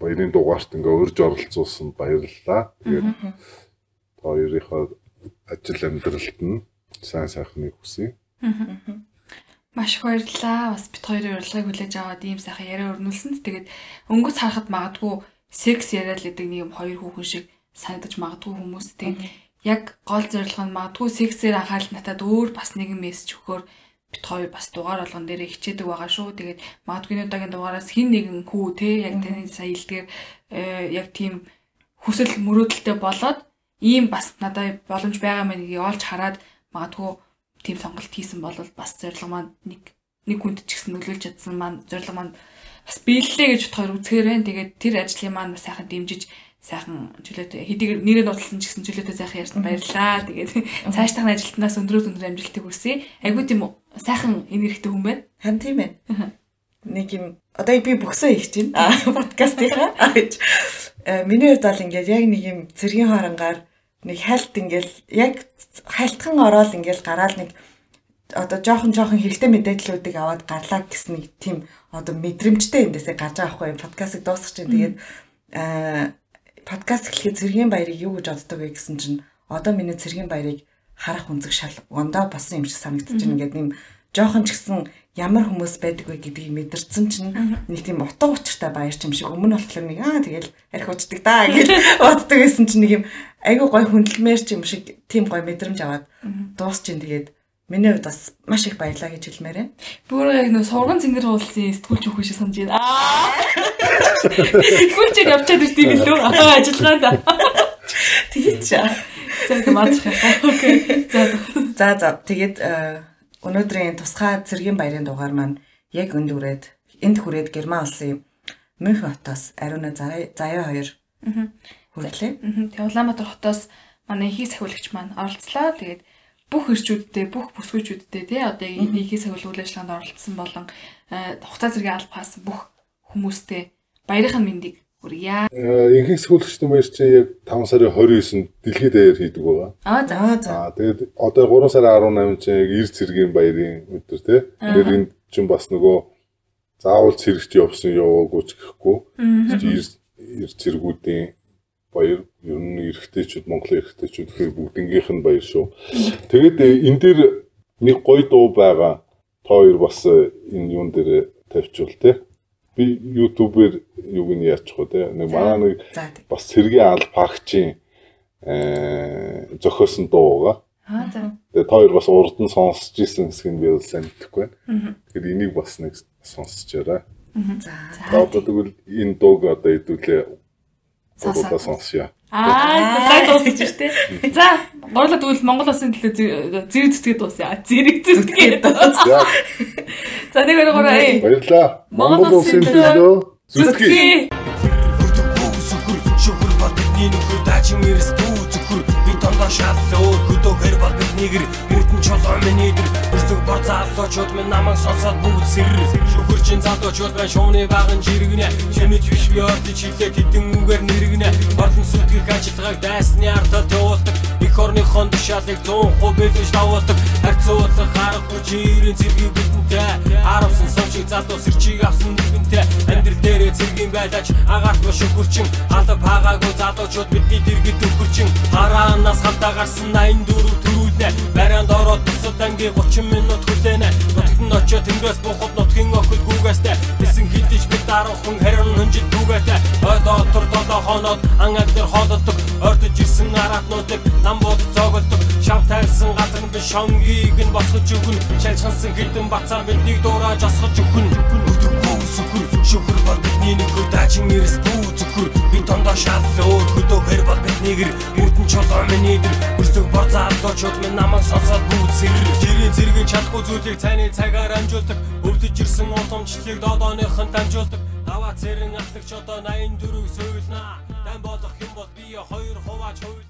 баярын дугаарт ингээ урьж оролцуулсан баярлалаа. Тэгээд хоёрынхоо ажил амьдралд нь сайн сайхныг хүсье. Маш баярлалаа. Бас бит хоёрын урилгыг хүлээж аваад ийм сайхан яриа өрнүүлсэнд тэгээд өнгөц харахад магадгүй секс яриад л гэдэг нэг юм хоёр хүүхэн шиг санагдаж магадгүй хүмүүс тэгээд яг гол зорилго нь магадгүй сексээр анхаарал натад өөр бас нэгэн мессеж өгөхөөр бит хоёр бас дугаар болгон дээр хичээдэг байгаа шүү. Тэгээд магадгүй удаагийн дугаараас хин нэгэн хүү те яг таны сая илдгээр э, яг тийм хүсэл мөрөөдөлтэй болоод ийм бас надад боломж байгаа мэн олж хараад магадгүй тийм сонголт хийсэн бол бас зорилго маань нэг нэг хүнд ч гэсэн нөлөөлж чадсан маань зорилго маань бас биеллээ гэж бодохоор үзгээрэн тэгээд тэр ажлын маань бас сайхан дэмжиж сайхан чөлөөтэй хэдийгээр нэрээ нууцлсан ч гэсэн чөлөөтэй сайхан ярьсан баярлаа. Тэгээд цааш тахны ажилтнаас өндрөөс өндөр амжилтыг хүсье. Айгуу тийм сайхан энергитэй хүн байна. Харин тийм ээ. Нэг юм одоо би бөхсөө хийж байна. Подкастынхаа. Э, миний хувьд бол ингээд яг нэг юм цэргийн харангаар нэг хальт ингээл яг хальтхан ороод ингээл гараал нэг одоо жоохон жоохон хэрэгтэй мэдээллүүдийг аваад гарлаа гэсэн нэг тийм одоо мэдрэмжтэй эндээсээ гарч байгаа хгүй подкастыг дуусгах чинь тэгээд аа подкаст эхлэхэд цэргийн баярыг юу гэж боддог вэ гэсэн чинь одоо миний цэргийн баярыг харах үнцэг шал гондоо болсон юм шиг санагдаж байна. Ингээд нэм жоохон ч гэсэн ямар хүмүүс байдаг вэ гэдгийг мэдэрсэн чинь нэг тийм утга учиртай баярч юм шиг өмнө болохоор нэг аа тэгэл арх уучдаг даа гэж боддог байсан чинь нэг юм айгүй гой хүндлэмээр ч юм шиг тийм гой мэдрэмж аваад дуусч ин тэгээд Миний хувьд бас маш их баярлаа гэж хэлмээр байна. Бүр яг нөө сурган цэнгэр уулсын сэтгүүлч өгөх шиг санаж байна. Аа. Сэтгүүлчээр явчаад ирдээ билүү? Аа ажиллагаанд. Тэгээд ч. За тийм аадах юм. Окей. За. За за тэгээд э, өнөөдрийн тусгай цэргийн баярын дугаар маань яг энд үрээд энд хүрээд Герман улсын Мюнхен хотоос ариуна заяа хоёр. Аа. Тэгээ Улаанбаатар хотоос манай ихийг сахиулагч маань оролцлоо. Тэгээд бүх ирчүүдтэй бүх бүсгүйчүүдтэй тий одоо ихийг сахиулах үйл ажиллагаанд оролцсон болон хугацаа зэргийн алба хаасан бүх хүмүүстээ баярын мэндийг хүргье. Инхийг сахиулагчдын баяр чинь яг 5 сарын 29-нд дэлхийд даяар хийдэг байгаа. Аа за за. Аа тэгээд одоо 3 сарын 18 чинь яг эр цэргийн баярын өдөр тий. Тэгэхээр энэ чинь бас нөгөө заавал цэрэгч явсан яваагүй ч гэхгүй. Эр цэргүүдийн баяр ер нь эрэгтэйчүүд Монголын эрэгтэйчүүд гэхээр бүгднгийнх нь баяр шүү. Тэгээд э, энэ дээр нэг гоё дуу байгаа. Та хоёр бас э, энэ юун дээр тавьчвал те. Би YouTube-ээр юуг нь яачих вэ те. Нэг манай нэг бас сэргийн аль багчийн э зохиосон дуу байгаа. Аа за. Тэгээд та хоёр бас урд нь сонсч ирсэн хэсэг нь би бол сайн мэдэхгүй байна. Тэгэхээр энийг бас нэг сонсчоорой. За. Одоо тэгвэл энэ дууг одоо хэдүүлээ Гурлаа сонсъё. Аа, дай дуусчих штэ. За, гурлаа тэгвэл Монгол улсын төлөө зэрэг зүтгээд дуусъя. Зэрэг зүтгээд дуусъя. За, нэг хоёр гурав. Баярлаа. Монгол улсын төлөө зүтгэе. Шүхэр бол бидний нөхөр дачин эрс бүү зөвхөр би тондоо шал өөр хөдөөхөр бол бидний гэр эрдэн чулуу миний дэр өстөг бор залуучууд минь намайг сонсоод бүгд сэр чин залуучууд маань шууны баган жиргэнэ. Чимэж биш би ордын чилээ тэдэн үгээр нэргэнэ. Борлон сүтгэх ажилтгааг дайсны артад явуулдаг их орныхон тушаалыг 100% бэлдэж давуулдаг. Харьцуулах аргагүй жирийн зэргийг бидэнтэй харавсан сувчиг залуу сэрчийг авсан нэгэнтэй. Амьдрал дээрээ цэргийн байлаач агааргүй шүхэрчин халав хаагаагүй залуучууд бидний дэргэд өвөрчин хараанаас хандаа гарсан 84 төрүүлнэ барианд ороод бусад ангийн 30 минут хүлээнэ нутагт нь очиод тэнгээс буухад нутгийн охид гүгээстэй. Хэсэн хидэж бид дараахан харин хөнжид бүгээтэй ой доотор долоо хоноод ангаад дээр хоололдог ордож ирсэн араатнуудыг нам бод зоголдог шав тайлсан газар нь шонгийг нь босгож өгнө. Шалхансан хідэн бацаа биднийг дуурайж осгож өгнө. Өдөггүй сүхэр шүхэр бол бидний нөхөр дачин эрс бүү зөвхөр би тондоо шал өөр хөдөөхөр бол бидний гэр. Эрдэн чулуу миний дэр. Өстөг бор заалуучууд минь намайг сонсоод бүгд сэрэр жирийн зэргийн чадахгүй зүйлийг цайны цагаар амжуулдаг. Өвдөж ирсэн утамжлалыг додооныхон дамжуулдаг. Даваа цэрэн ахлагч одоо 84-ийг сөйлнэ. Дан болох юм бол би хоёр хуваач хуйлна